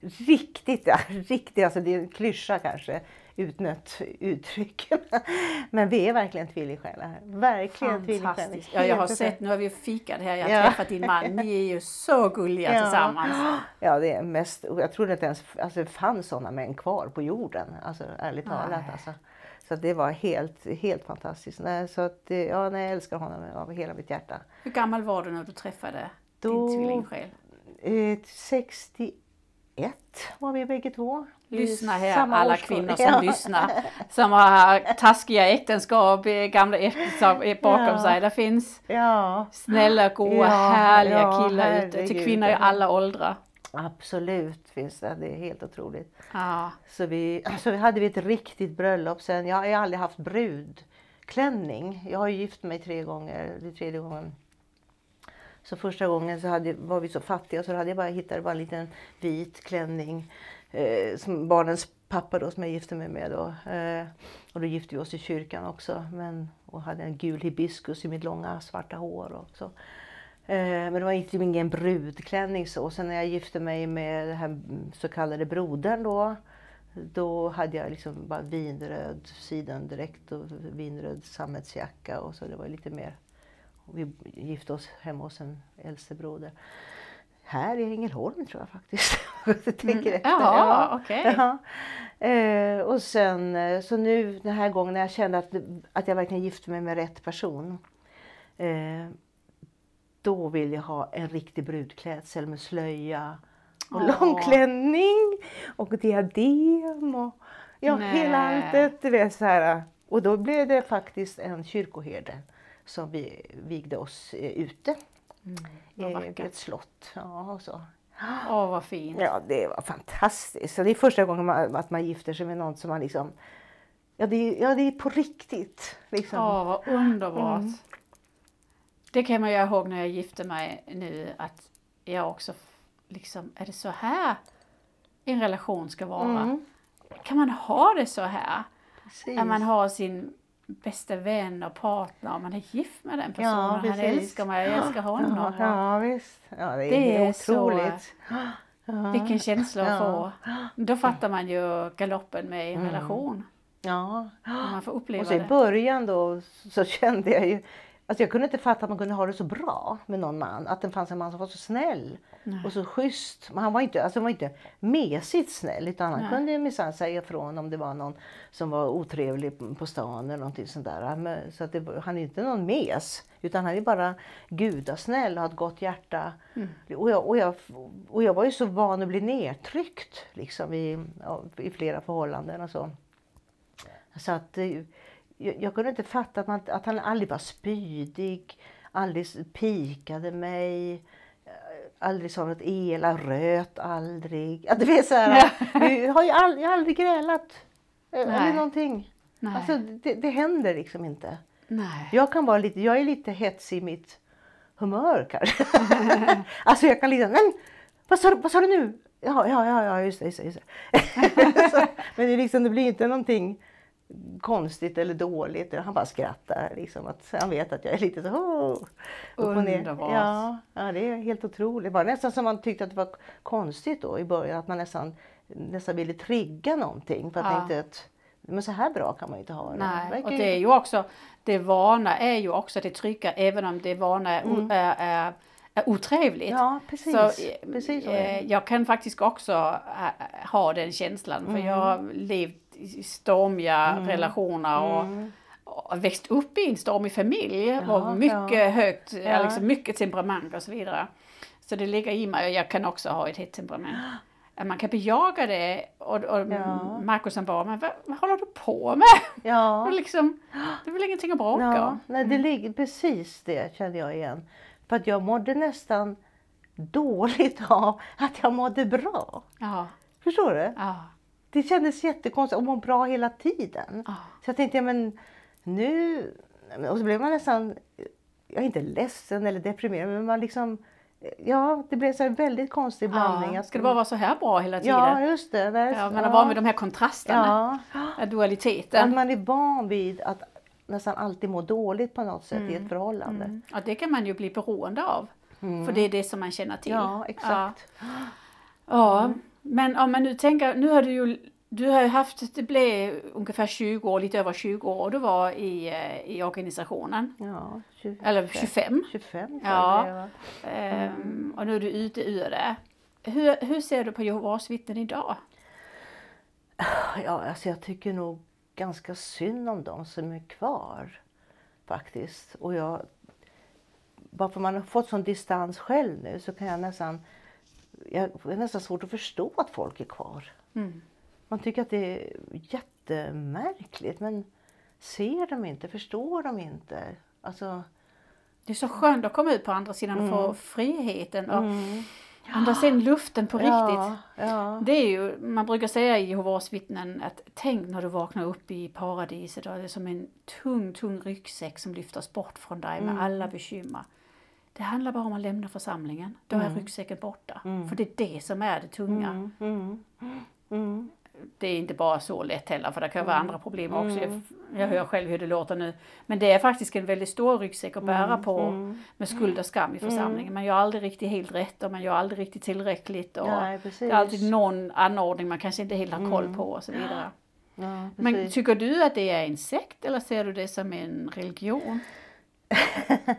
Riktigt, ja, riktigt, alltså det är en klyscha kanske, utnött uttryck. Men vi är verkligen tvillingsjälar. Verkligen tvillingsjälar. Fantastiskt. Ja, jag har sett, nu har vi fikat här, jag har Ja. träffat din man. Ni är ju så gulliga Ja. tillsammans. Ja, det är mest, jag trodde inte ens alltså, det fanns sådana män kvar på jorden. Alltså ärligt Nej. talat. Alltså. Så det var helt, helt fantastiskt. Nej, så att, ja, nej, jag älskar honom av hela mitt hjärta. Hur gammal var du när du träffade Då- din tvillingsjäl? Eh, 61 var vi bägge två. Lyssna här samma alla årskull. kvinnor som Ja. lyssnar. Som har taskiga äktenskap, eh, gamla äktenskap eh, bakom Ja. sig. Det finns Ja, snälla, goa, härliga killar ute. Till kvinnor i alla åldrar. absolut finns det. Det är helt otroligt. Så vi, så hade vi ett riktigt bröllop sen. Jag har aldrig haft brudklänning. Jag har gift mig tre gånger, det är tredje gången. Så första gången så hade, var vi så fattiga så då hade jag bara hittat bara en liten vit klänning. Eh, som barnens pappa då som jag gifte mig med då. Eh, och då gifte vi oss i kyrkan också. Men, och hade en gul hibiskus i mitt långa svarta hår. Också. Eh, men det var inte ingen brudklänning så. Sen när jag gifte mig med den här så kallade brodern då. Då hade jag liksom bara vinröd sidendräkt och vinröd sammetsjacka och så det var lite mer. Vi gifte oss hemma hos en äldste broder. Här i Ängelholm tror jag faktiskt. jag tänker efter. Mm. Jaha, okej. Ja. Eh, och sen eh, så nu den här gången när jag kände att, att jag verkligen gifte mig med rätt person. Eh, då vill jag ha en riktig brudklädsel med slöja och Åh. långklänning och diadem och ja, Nej. hela så här. Och då blev det faktiskt en kyrkoherde som vi vigde oss eh, ute. vad eh, vackert. vid ett slott. Ja, och så. Åh, vad fint. Ja, det var fantastiskt. Så det är första gången man, att man gifter sig med någon som man liksom... Ja, det är, ja, det är på riktigt. Liksom. Åh, vad underbart. Mm. Det kan man ju ihåg när jag gifte mig nu att jag också liksom, är det så här en relation ska vara? Mm, Kan man ha det så här? precis. Att man har sin bästa vän och partner. Man är gift med den Ja, personen. Han precis. älskar mig, jag älskar honom. Ja, ja visst. Ja, det är, Det är så- otroligt. Ja. Vilken känsla att Ja. få. Då fattar man ju galoppen med en Mm. relation. Ja. Och man får uppleva Och så i början då så kände jag ju Alltså jag kunde inte fatta att man kunde ha det så bra med någon man. Att det fanns en man som var så snäll Nej. och så schysst. Men han var inte, alltså han var inte mesigt snäll utan han Nej. kunde minsann säga ifrån om det var någon som var otrevlig på stan eller någonting sånt där. Så att det, han är inte någon mes utan han är bara gudasnäll och har ett gott hjärta. Mm. Och, jag, och, jag, och jag var ju så van att bli nedtryckt liksom i, i flera förhållanden och så. Så att eh, jag, jag kunde inte fatta att, man, att han aldrig var spydig, aldrig pikade mig, eh, aldrig sa något elakt, röt aldrig. Att du vet så här, vi har ju aldrig, jag har aldrig grälat. eh, Eller Nej. någonting. Nej. Alltså det, det händer liksom inte. Nej. Jag kan vara lite, jag är lite hetsig i mitt humör kanske. alltså jag kan lite, men vad sa, du- vad sa du nu? Ja, ja, ja, ja just det. Just det, just det. så, men det, liksom, det blir inte någonting konstigt eller dåligt. Han bara skrattar. Liksom, att han vet att jag är lite så... Oh. Underbart. Ja, ja, det är helt otroligt. Det var nästan som man tyckte att det var konstigt då i början. Att man nästan, nästan ville trigga någonting. För att Ja. tänkte att men så här bra kan man ju inte ha det. Nej, och det är ju också, det vana är ju också det trygga även om det vana är, o- är, är, är otrevligt. Mm. Ja, precis. Så, precis så eh, jag kan faktiskt också eh, ha den känslan för Mm. jag har levt stormiga relationer och, och växt upp i en stormig familj Ja, och mycket ja. högt, Ja. liksom mycket temperament och så vidare. Så det ligger i mig och jag kan också ha ett hett temperament. Att Man kan bejaga det och, och Ja. Markus han bara, men vad, vad håller du på med? Ja. Och liksom, det är väl ingenting att bråka Ja, om. nej, det ligger precis det kände jag igen. För att jag mådde nästan dåligt av att jag mådde bra. Ja, Förstår du? ja, Det kändes jättekonstigt att må bra hela tiden. ja. Så jag tänkte, ja, men nu... Och så blev man nästan, jag är inte ledsen eller deprimerad, men man liksom... Ja, det blev så här väldigt konstig blandning. ja. Ska det bara vara så här bra hela tiden? Ja, just det. Där, Ja, man är van vid de här kontrasterna, Ja, ja. att dualiteten. man är van vid att nästan alltid må dåligt på något sätt i ett förhållande. Mm. Ja, det kan man ju bli beroende av. För det är det som man känner till. Ja, exakt. Ja, ja. Men om man nu tänker, nu har du ju du har ju haft, det blev ungefär 20 år, lite över 20 år du var i, eh, i organisationen. Ja, 25. Eller 25. 25 Ja. sa jag, va? Ehm, och nu är du ute ur det. Hur, hur ser du på Jehovas vittnen idag? Ja, alltså jag tycker nog ganska synd om dem som är kvar. Faktiskt. Och jag, bara för man har fått sån distans själv nu så kan jag nästan... Jag det är nästan svårt att förstå att folk är kvar. Mm. Man tycker att det är jättemärkligt men ser de inte, förstår de inte? Alltså, Det är så skönt att komma ut på andra sidan och få friheten och mm. andas in luften på riktigt. Ja. Det är ju, man brukar säga i Jehovas vittnen att tänk när du vaknar upp i paradiset och det är som en tung, tung ryggsäck som lyftas bort från dig med alla bekymmer. Det handlar bara om att lämna församlingen. Då är ryggsäcken borta. För det är det som är det tunga. Mm, mm, mm. Det är inte bara så lätt heller för det kan vara andra problem också. Jag, jag hör själv hur det låter nu. Men det är faktiskt en väldigt stor ryggsäck att bära på med skuld och skam i församlingen. Man gör aldrig riktigt helt rätt och man gör aldrig riktigt tillräckligt. Och Nej, det är alltid någon anordning man kanske inte helt har koll på och så vidare. Ja, Men tycker du att det är en sekt eller ser du det som en religion?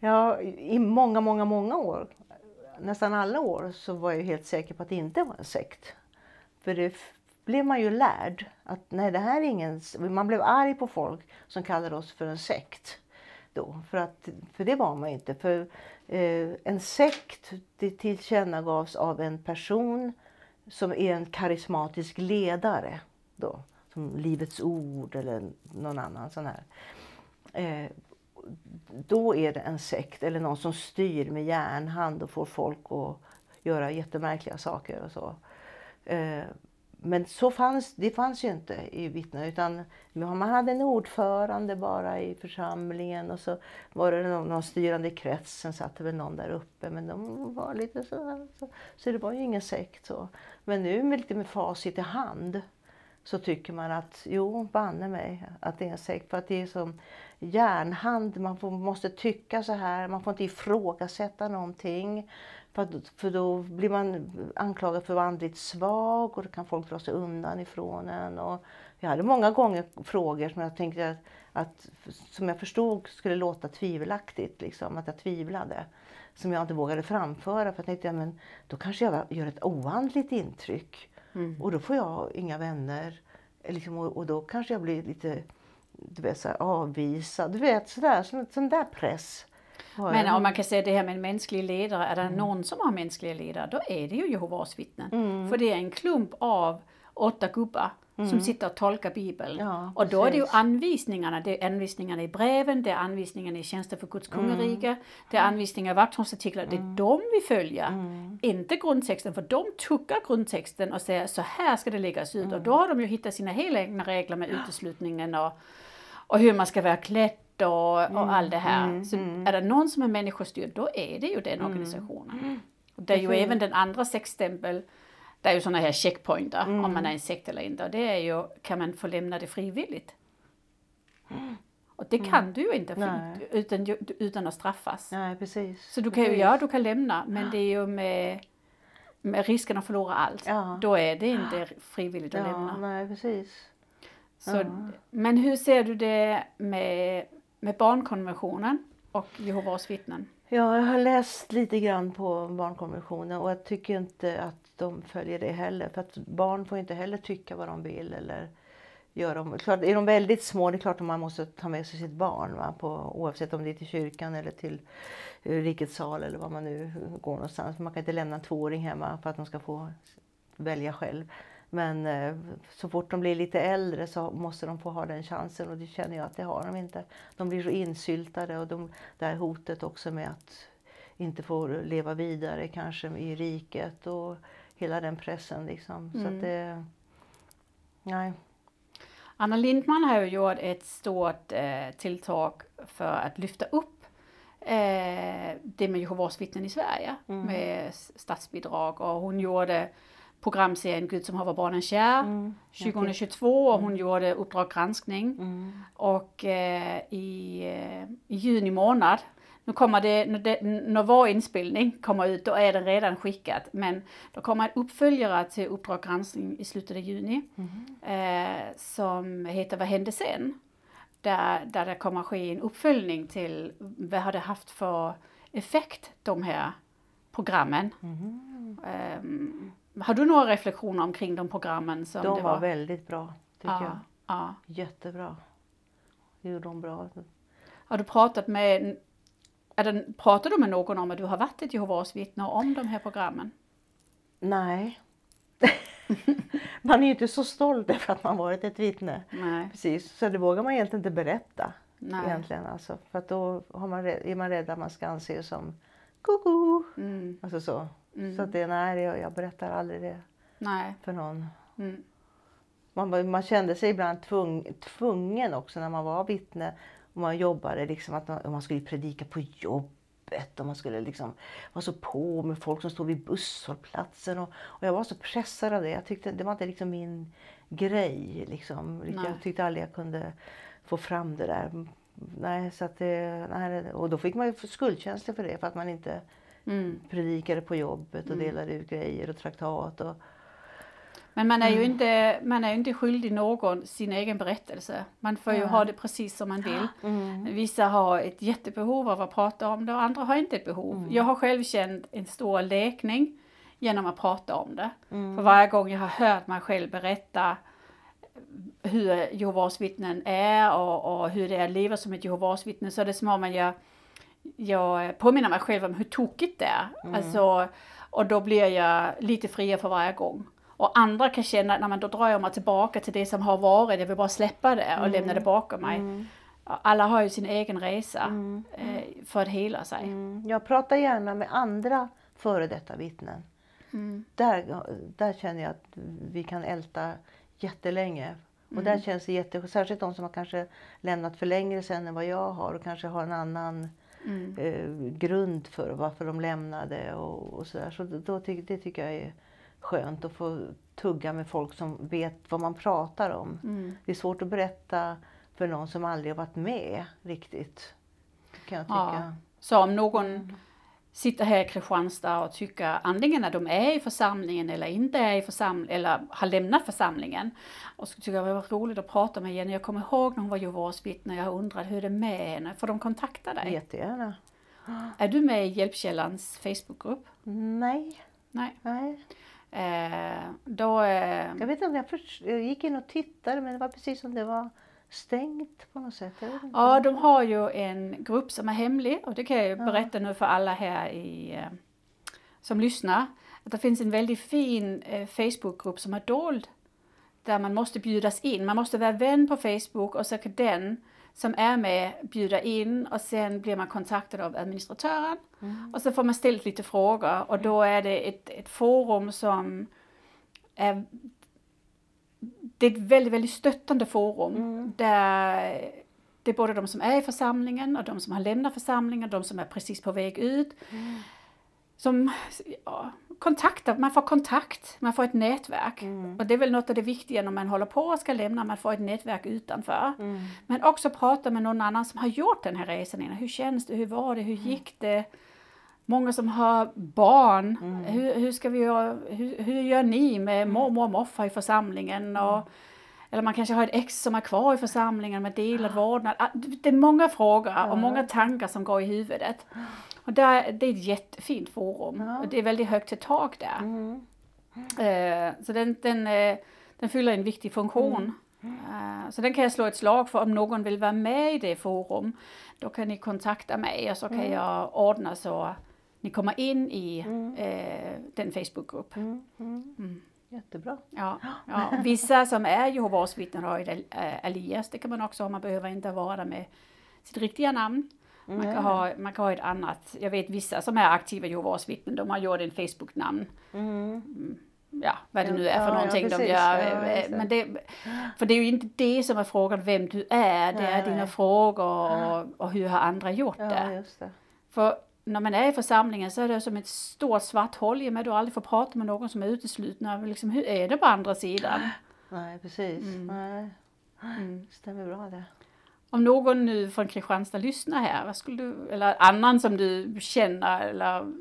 Ja, i många, många, många år, nästan alla år, så var jag helt säker på att det inte var en sekt. För det blev man ju lärd att nej, det här är ingen... Man blev arg på folk som kallade oss för en sekt. Då, för, att, för det var man ju inte. För eh, en sekt det tillkännagavs av en person som är en karismatisk ledare. Då, som Livets Ord eller någon annan sån här. Eh, då är det en sekt eller någon som styr med järnhand och får folk att göra jättemärkliga saker och så. Eh, men så fanns, det fanns ju inte i vittnen utan man hade en ordförande bara i församlingen och så var det någon, någon styrande i kretsen, satt det väl någon där uppe men de var lite så, så, så det var ju ingen sekt så. Men nu med lite med facit i hand så tycker man att jo, banne mig, att det är en sekt. För att det är som järnhand, man får, måste tycka så här, man får inte ifrågasätta någonting. För, att, för då blir man anklagad för att vara andligt svag och då kan folk dra sig undan ifrån en. Och jag hade många gånger frågor som jag tänkte att, att som jag förstod skulle låta tvivelaktigt, liksom, att jag tvivlade. Som jag inte vågade framföra för jag tänkte ja, men då kanske jag gör ett oandligt intryck. Mm. Och då får jag inga vänner. Liksom, och, och då kanske jag blir lite du vet, så här, avvisad. Du vet, sådär, sån, sån där press. Men om man kan säga det här med en mänsklig ledare, är det någon som har mänskliga ledare, då är det ju Jehovas vittnen. Mm. För det är en klump av åtta gubbar som sitter och tolkar Bibeln. Ja, och då är det ju anvisningarna, det är anvisningarna i breven, det är anvisningarna i tjänsten för Guds Mm. kungarike, det är anvisningar i vakthållsartiklar, det är de vi följer. Mm. Inte grundtexten, för de tuckar grundtexten och säger så här ska det läggas ut. Och Mm. då har de ju hittat sina helt egna regler med uteslutningen och, och hur man ska vara klädd och, och Mm. allt det här. Så är det någon som är människostyrd, då är det ju den Mm. organisationen. Och det är ju även den andra sexstämpel, det är ju sådana här checkpointer Mm. om man är en sekt eller inte. Och det är ju, kan man få lämna det frivilligt? Och det kan du ju inte Mm. Utan, utan att straffas. Nej, precis. Så du kan ju, Precis. ja du kan lämna men det är ju med, med risken att förlora allt. Ja. Då är det inte frivilligt att Ja, lämna. nej precis. Så, Men hur ser du det med, med barnkonventionen och Jehovas vittnen? Ja, jag har läst lite grann på barnkonventionen och jag tycker inte att de följer det heller. För att barn får inte heller tycka vad de vill eller göra. om- Klart, är de väldigt små, det är klart att man måste ta med sig sitt barn. Va? På, oavsett om det är till kyrkan eller till eh, rikets sal eller var man nu går någonstans. Man kan inte lämna en tvååring hemma för att de ska få välja själv. Men eh, så fort de blir lite äldre så måste de få ha den chansen och det känner jag att det har de inte. De blir så insyltade och de, det här hotet också med att inte få leva vidare kanske i riket och hela den pressen liksom. Så att det, nej. Anna Lindman har ju gjort ett stort eh, tilltag för att lyfta upp eh, det med Jehovas vittnen i Sverige med s- statsbidrag och hon gjorde programserien Gud som haver barnen kär 2022 och hon gjorde Uppdrag granskning och eh, i, eh, i juni månad nu kommer det, det, när vår inspelning kommer ut, då är den redan skickad. Men då kommer en uppföljare till Uppdrag granskning i slutet av juni. Eh, som heter Vad hände sen? Där, där det kommer ske en uppföljning till vad har det haft för effekt de här programmen. Ehm, har du några reflektioner omkring de programmen? Som De det var väldigt bra tycker ja, jag. ja. Jättebra. Det gjorde de bra. Har du pratat med, är det, pratar du med någon om att du har varit ett Jehovas vittne om de här programmen? Nej. man är ju inte så stolt över att man varit ett vittne. Nej. Precis, så det vågar man egentligen inte berätta. Nej. Egentligen, alltså. För då man, är man rädd att man ska anses som koko. Mm, Alltså så. Mm. Så att det, nej, det, jag berättar aldrig det nej. för någon. Mm. Man, man kände sig ibland tvung, tvungen också när man var vittne. Och man jobbade liksom att man, man skulle predika på jobbet och man skulle liksom vara så på med folk som stod vid busshållplatsen. Och, och jag var så pressad av det. Jag tyckte det var inte liksom min grej. Liksom. Nej. Jag tyckte aldrig jag kunde få fram det där. Nej, så att det, nej, och då fick man ju skuldkänslor för det för att man inte Mm. predikade på jobbet och delade ut grejer och traktat. Och, Men man är Mm. ju inte, man är ju inte skyldig någon sin egen berättelse. Man får ju ha det precis som man vill. mm. Vissa har ett jättebehov av att prata om det och andra har inte ett behov. Mm. Jag har själv känt en stor läkning genom att prata om det. Mm. För varje gång jag har hört mig själv berätta hur Jehovas vittnen är och, och hur det är att leva som ett Jehovas vittne så är det som om jag, jag påminner mig själv om hur tokigt det är. Mm. Alltså, och då blir jag lite friare för varje gång. Och andra kan känna att "Nej, men då drar jag mig tillbaka till det som har varit, jag vill bara släppa det och lämna det bakom mig. Alla har ju sin egen resa eh, för att hela sig. Mm. Jag pratar gärna med andra före detta vittnen. Mm. Där, där känner jag att vi kan älta jättelänge. Och där känns det jätte, särskilt de som har kanske lämnat för längre sedan än vad jag har och kanske har en annan Mm. eh, grund för varför de lämnade och, och sådär. Så då, ty, det tycker jag är skönt att få tugga med folk som vet vad man pratar om. Mm. Det är svårt att berätta för någon som aldrig har varit med riktigt. Kan jag Ja. tycka. Så om någon sitter här i Kristianstad och tycker antingen att de är i församlingen eller inte är i församlingen eller har lämnat församlingen och så tycker jag det var roligt att prata med Jenny. Jag kommer ihåg när hon var Jehovas vittne, jag undrade hur det är med henne. Får de kontakta dig? Jättegärna. Är du med i Hjälpkällans Facebookgrupp? Nej, Nej. nej. Eh, då, eh, Jag vet inte, jag, förs- jag gick in och tittade men det var precis som det var stängt på något sätt. Ja, de har ju en grupp som är hemlig och det kan jag ju berätta nu för alla här i, eh, som lyssnar. Att det finns en väldigt fin eh, Facebookgrupp som är dold. Där man måste bjudas in. Man måste vara vän på Facebook och så kan den som är med bjuda in och sen blir man kontaktad av administratören. Och så får man ställt lite frågor och då är det ett, ett forum som är det är ett väldigt, väldigt stöttande forum där det är både de som är i församlingen och de som har lämnat församlingen, de som är precis på väg ut. Som ja, kontaktar, man får kontakt, man får ett nätverk. Och det är väl något av det viktiga när man håller på och ska lämna, man får ett nätverk utanför. Men också prata med någon annan som har gjort den här resan innan. Hur känns det, hur var det, hur gick det? Många som har barn, hur, hur, ska vi göra, hur, hur gör ni med mormor och morfar i församlingen? Och, eller man kanske har ett ex som är kvar i församlingen med delad vårdnad. Ah, Det är många frågor och många tankar som går i huvudet. Och där, det är ett jättefint forum och det är väldigt högt till tak där. Eh, så den, den, eh, den fyller en viktig funktion. Eh, så den kan jag slå ett slag för om någon vill vara med i det forum. Då kan ni kontakta mig och så kan jag ordna så ni kommer in i eh, den Facebookgrupp. Jättebra. Ja, ja. Vissa som är Jehovas vittnen har eh, alias, det kan man också ha, man behöver inte vara där med sitt riktiga namn. Man kan, ha, man kan ha ett annat, jag vet vissa som är aktiva Jehovas vittnen, de har gjort en Facebook-namn. Mm. Ja, vad det nu är för Ja, ja, någonting de precis. gör. Ja, eh. Men det, för det är ju inte det som är frågan, vem du är, det är Nej, dina nej. frågor och, och hur har andra gjort Ja, det. det. För när man är i församlingen så är det som ett stort svart hål i och med du aldrig får prata med någon som är uteslutna. Liksom, hur är det på andra sidan? Nej, precis. Mm. Nej. Stämmer bra det. Om någon nu från Kristianstad lyssnar här, vad skulle du, eller annan som du känner eller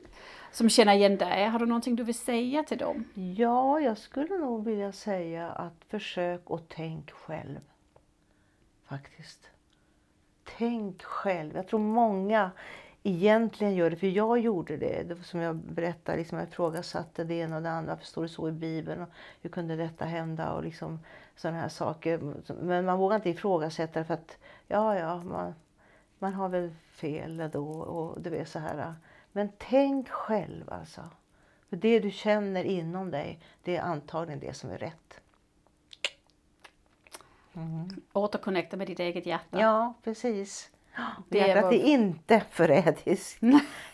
som känner igen dig, har du någonting du vill säga till dem? Ja, jag skulle nog vilja säga att försök och tänk själv. Faktiskt. Tänk själv. Jag tror många egentligen gör det, för jag gjorde det. som jag berättade, liksom jag ifrågasatte det ena och det andra. Varför står det så i Bibeln? Och hur kunde detta hända? Och liksom sådana här saker. Men man vågar inte ifrågasätta det för att, ja, ja, man, man har väl fel då och du vet så här. Men tänk själv alltså. För det du känner inom dig, det är antagligen det som är rätt. Återconnecta med ditt eget hjärta. Ja, precis. Det är Hjärtat vad- är inte förrädiskt,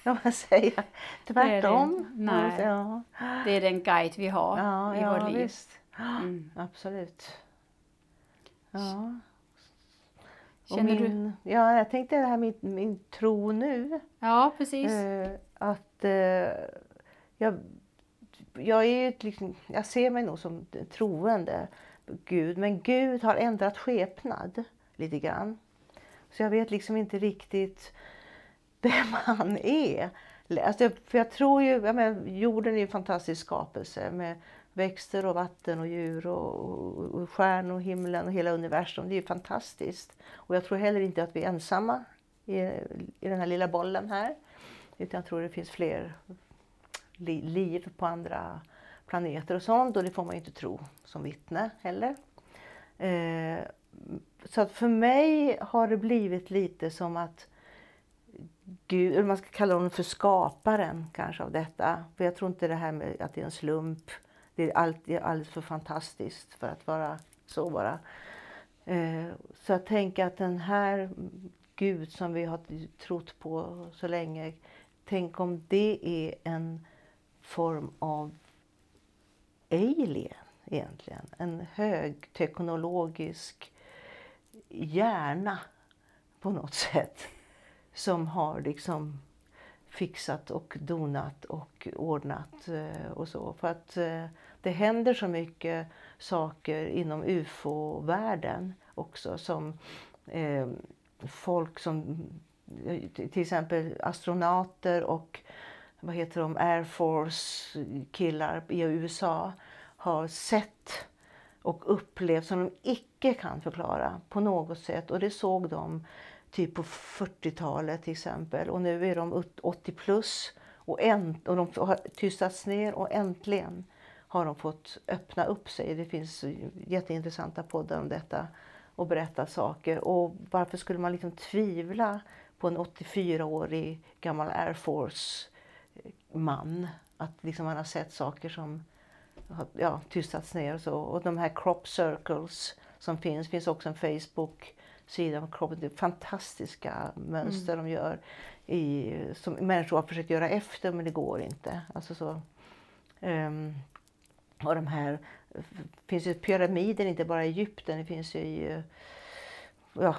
kan man säga. är det Tvärtom. inte. Nej. Ja, Det är den guide vi har ja, i ja vårt liv. Mm. Absolut. Ja. Känner du? min, Ja, jag tänkte det här med min, min tro nu. Ja, precis. Eh, att eh, jag, jag, är liksom, jag ser mig nog som troende Gud, men Gud har ändrat skepnad lite grann. Så jag vet liksom inte riktigt vem han är. Alltså, för jag tror ju, jag menar, jorden är en fantastisk skapelse med växter och vatten och djur och, och, och stjärnor och himlen och hela universum. Det är ju fantastiskt. Och jag tror heller inte att vi är ensamma i, i den här lilla bollen här. Utan jag tror det finns fler li, liv på andra planeter och sånt. Och det får man ju inte tro som vittne heller. Eh, så att för mig har det blivit lite som att Gud, eller man ska kalla honom för skaparen kanske av detta. För jag tror inte det här med att det är en slump. Det är alldeles för fantastiskt för att vara så bara. Eh, så jag tänker att den här Gud som vi har trott på så länge. Tänk om det är en form av alien egentligen. En högteknologisk hjärna på något sätt. Som har liksom fixat och donat och ordnat eh, och så. För att eh, det händer så mycket saker inom ufo-världen också som eh, folk som till exempel astronauter och vad heter de, Air Force killar i USA har sett och upplevt som de icke kan förklara på något sätt. Och det såg de typ på 40-talet till exempel. Och nu är de 80 plus och, änt- och de har tystats ner och äntligen har de fått öppna upp sig. Det finns jätteintressanta poddar om detta och berätta saker. Och varför skulle man liksom tvivla på en 84-årig gammal Air Force-man? Att liksom man har sett saker som har ja, tystats ner och så. Och de här crop circles som finns, finns också en Facebook-sida om kroppen. Det är fantastiska mönster mm. de gör i, som människor har försökt göra efter men det går inte. Alltså så, um, och de här, finns ju pyramider inte bara i Egypten, det finns ju i ja,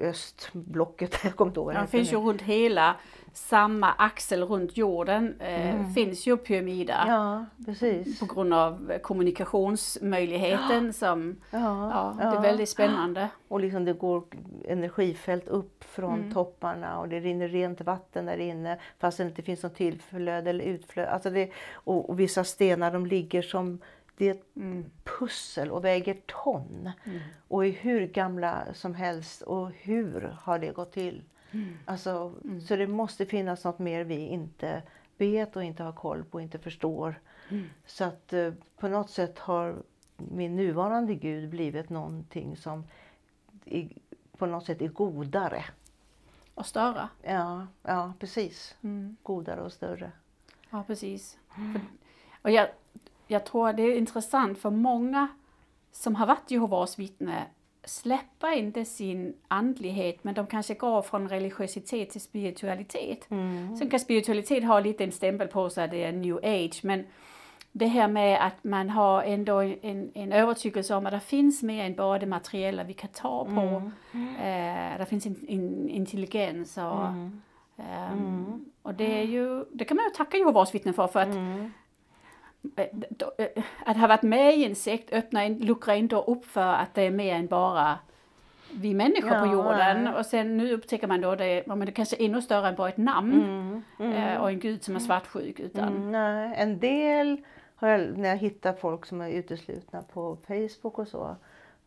östblocket. Jag kommer inte ihåg det finns ju runt hela samma axel runt jorden eh, mm. finns ju pyramider. Ja, precis. På grund av kommunikationsmöjligheten ja. som ja, ja, det är väldigt spännande. Och liksom det går energifält upp från mm. topparna och det rinner rent vatten där inne fast det inte finns något tillflöde eller utflöde. Alltså det, och, och vissa stenar de ligger som det är ett mm. pussel och väger ton. Mm. Och är hur gamla som helst. Och hur har det gått till? Mm. Alltså, mm. Så det måste finnas något mer vi inte vet och inte har koll på och inte förstår. Mm. Så att eh, på något sätt har min nuvarande Gud blivit någonting som är, på något sätt är godare. Och större? Ja, ja precis. Mm. Godare och större. Ja, precis. Och jag, jag tror det är intressant för många som har varit Jehovas vittne släpper inte sin andlighet men de kanske går från religiositet till spiritualitet. Mm. Sen kan spiritualitet ha lite en stämpel på sig, det är new age, men det här med att man har ändå en, en övertygelse om att det finns mer än bara det materiella vi kan ta på. Mm. Eh, det finns en, en intelligens och, mm. Um, och det är ju, det kan man ju tacka Jehovas vittnen för, för att mm. Att ha varit med i en sekt öppnar in, luckrar inte upp för att det är mer än bara vi människor ja, på jorden. Och sen nu upptäcker man då det, men det kanske är ännu större än bara ett namn mm, mm, eh, och en gud som är svartsjuk. Utan... Mm, nej. En del, har jag, när jag hittar folk som är uteslutna på Facebook och så,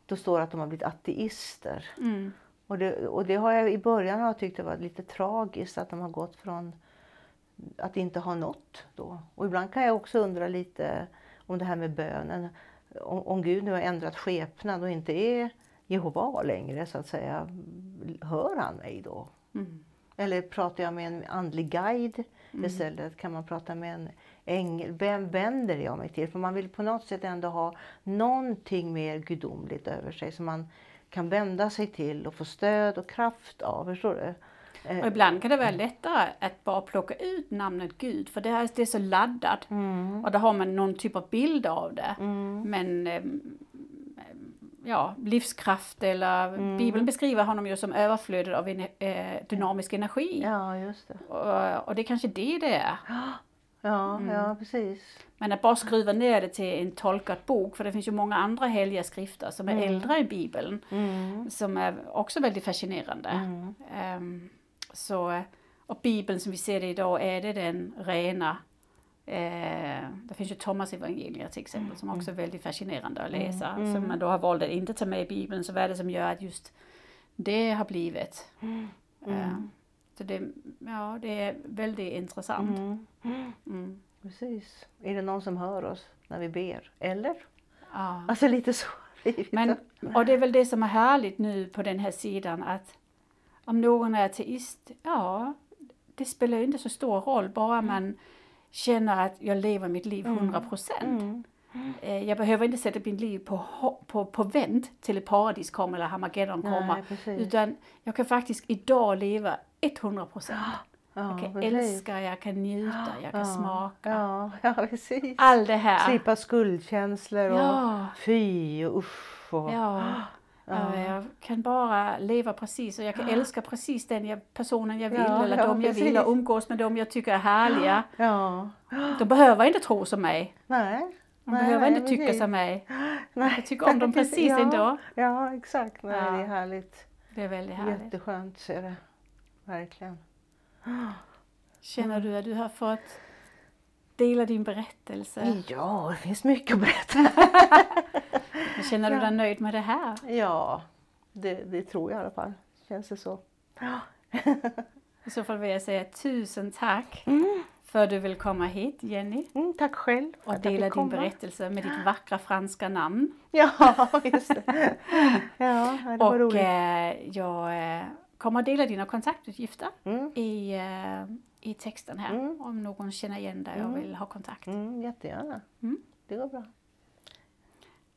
då står det att de har blivit ateister. Mm. Och, det, och det har jag i början har jag tyckt det var lite tragiskt att de har gått från att inte ha nått då. Och ibland kan jag också undra lite om det här med bönen. Om, om Gud nu har ändrat skepnad och inte är Jehova längre så att säga. Hör han mig då? Mm. Eller pratar jag med en andlig guide mm. istället? Kan man prata med en ängel? Vem vänder jag mig till? För man vill på något sätt ändå ha någonting mer gudomligt över sig som man kan vända sig till och få stöd och kraft av. Förstår du? Och eh, ibland kan det vara lättare att bara plocka ut namnet Gud för det är, det är så laddat mm. och då har man någon typ av bild av det. Mm. Men ehm, ja, livskraft eller mm. Bibeln beskriver honom ju som överflödet av en, eh, dynamisk energi. Ja, just det. Och, och det är kanske det det är. Ja, mm. ja precis. Men att bara skruva ner det till en tolkad bok, för det finns ju många andra heliga skrifter som är mm. äldre än Bibeln, mm. som är också väldigt fascinerande. Um, så, och Bibeln som vi ser det idag, är det den rena Eh, det finns ju Thomas evangeliet till exempel som också är väldigt fascinerande att läsa. Mm. Som man då har valt att inte ta med i Bibeln. Så vad är det som gör att just det har blivit? Mm. Eh, så det, ja, det är väldigt intressant. Mm. mm. Precis. Är det någon som hör oss när vi ber? Eller? Ja. Alltså lite så. Men, och det är väl det som är härligt nu på den här sidan att om någon är ateist, ja, det spelar inte så stor roll bara mm. man känner att jag lever mitt liv 100 mm. procent. Mm. Mm. Jag behöver inte sätta mitt liv på, på, på vänt till ett paradis kommer eller Hamageddon kommer. utan jag kan faktiskt idag leva 100 procent. Ja, jag kan precis. älska, jag kan njuta, jag kan ja, smaka. Ja, ja, precis. Allt det här. Slippa skuldkänslor och ja. fy och usch. Och, ja. Ja. Eh, Jag kan bara leva precis och jag kan älska precis den jag, personen jag vill Ja, eller ja, de jag vill och umgås med dem jag tycker är härliga. Ja. De behöver inte tro som mig. Nej. De Nej, behöver nej, inte tycka precis. som mig. Nej. Jag tycker om dem precis ja. ändå. Ja, exakt. Nej, Ja. Det är härligt. Det är väldigt härligt. Jätteskönt är det. Verkligen. Känner du att du har fått dela din berättelse? Ja, det finns mycket att berätta. Känner du Ja. dig nöjd med det här? Ja, det, det tror jag i alla fall. Känns det så. Ja. I så fall vill jag säga tusen tack för att du vill komma hit Jenny Mm, tack själv och dela din komma. berättelse med ditt vackra franska namn. Ja, just det. Ja, det var Och roligt. eh, jag eh, kommer att dela dina kontaktuppgifter Mm, i, eh, i texten här Mm. om någon känner igen dig och vill ha kontakt. mm, jättegärna. Mm. Det går bra.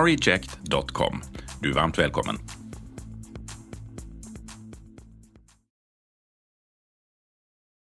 reject.com. Du är varmt välkommen.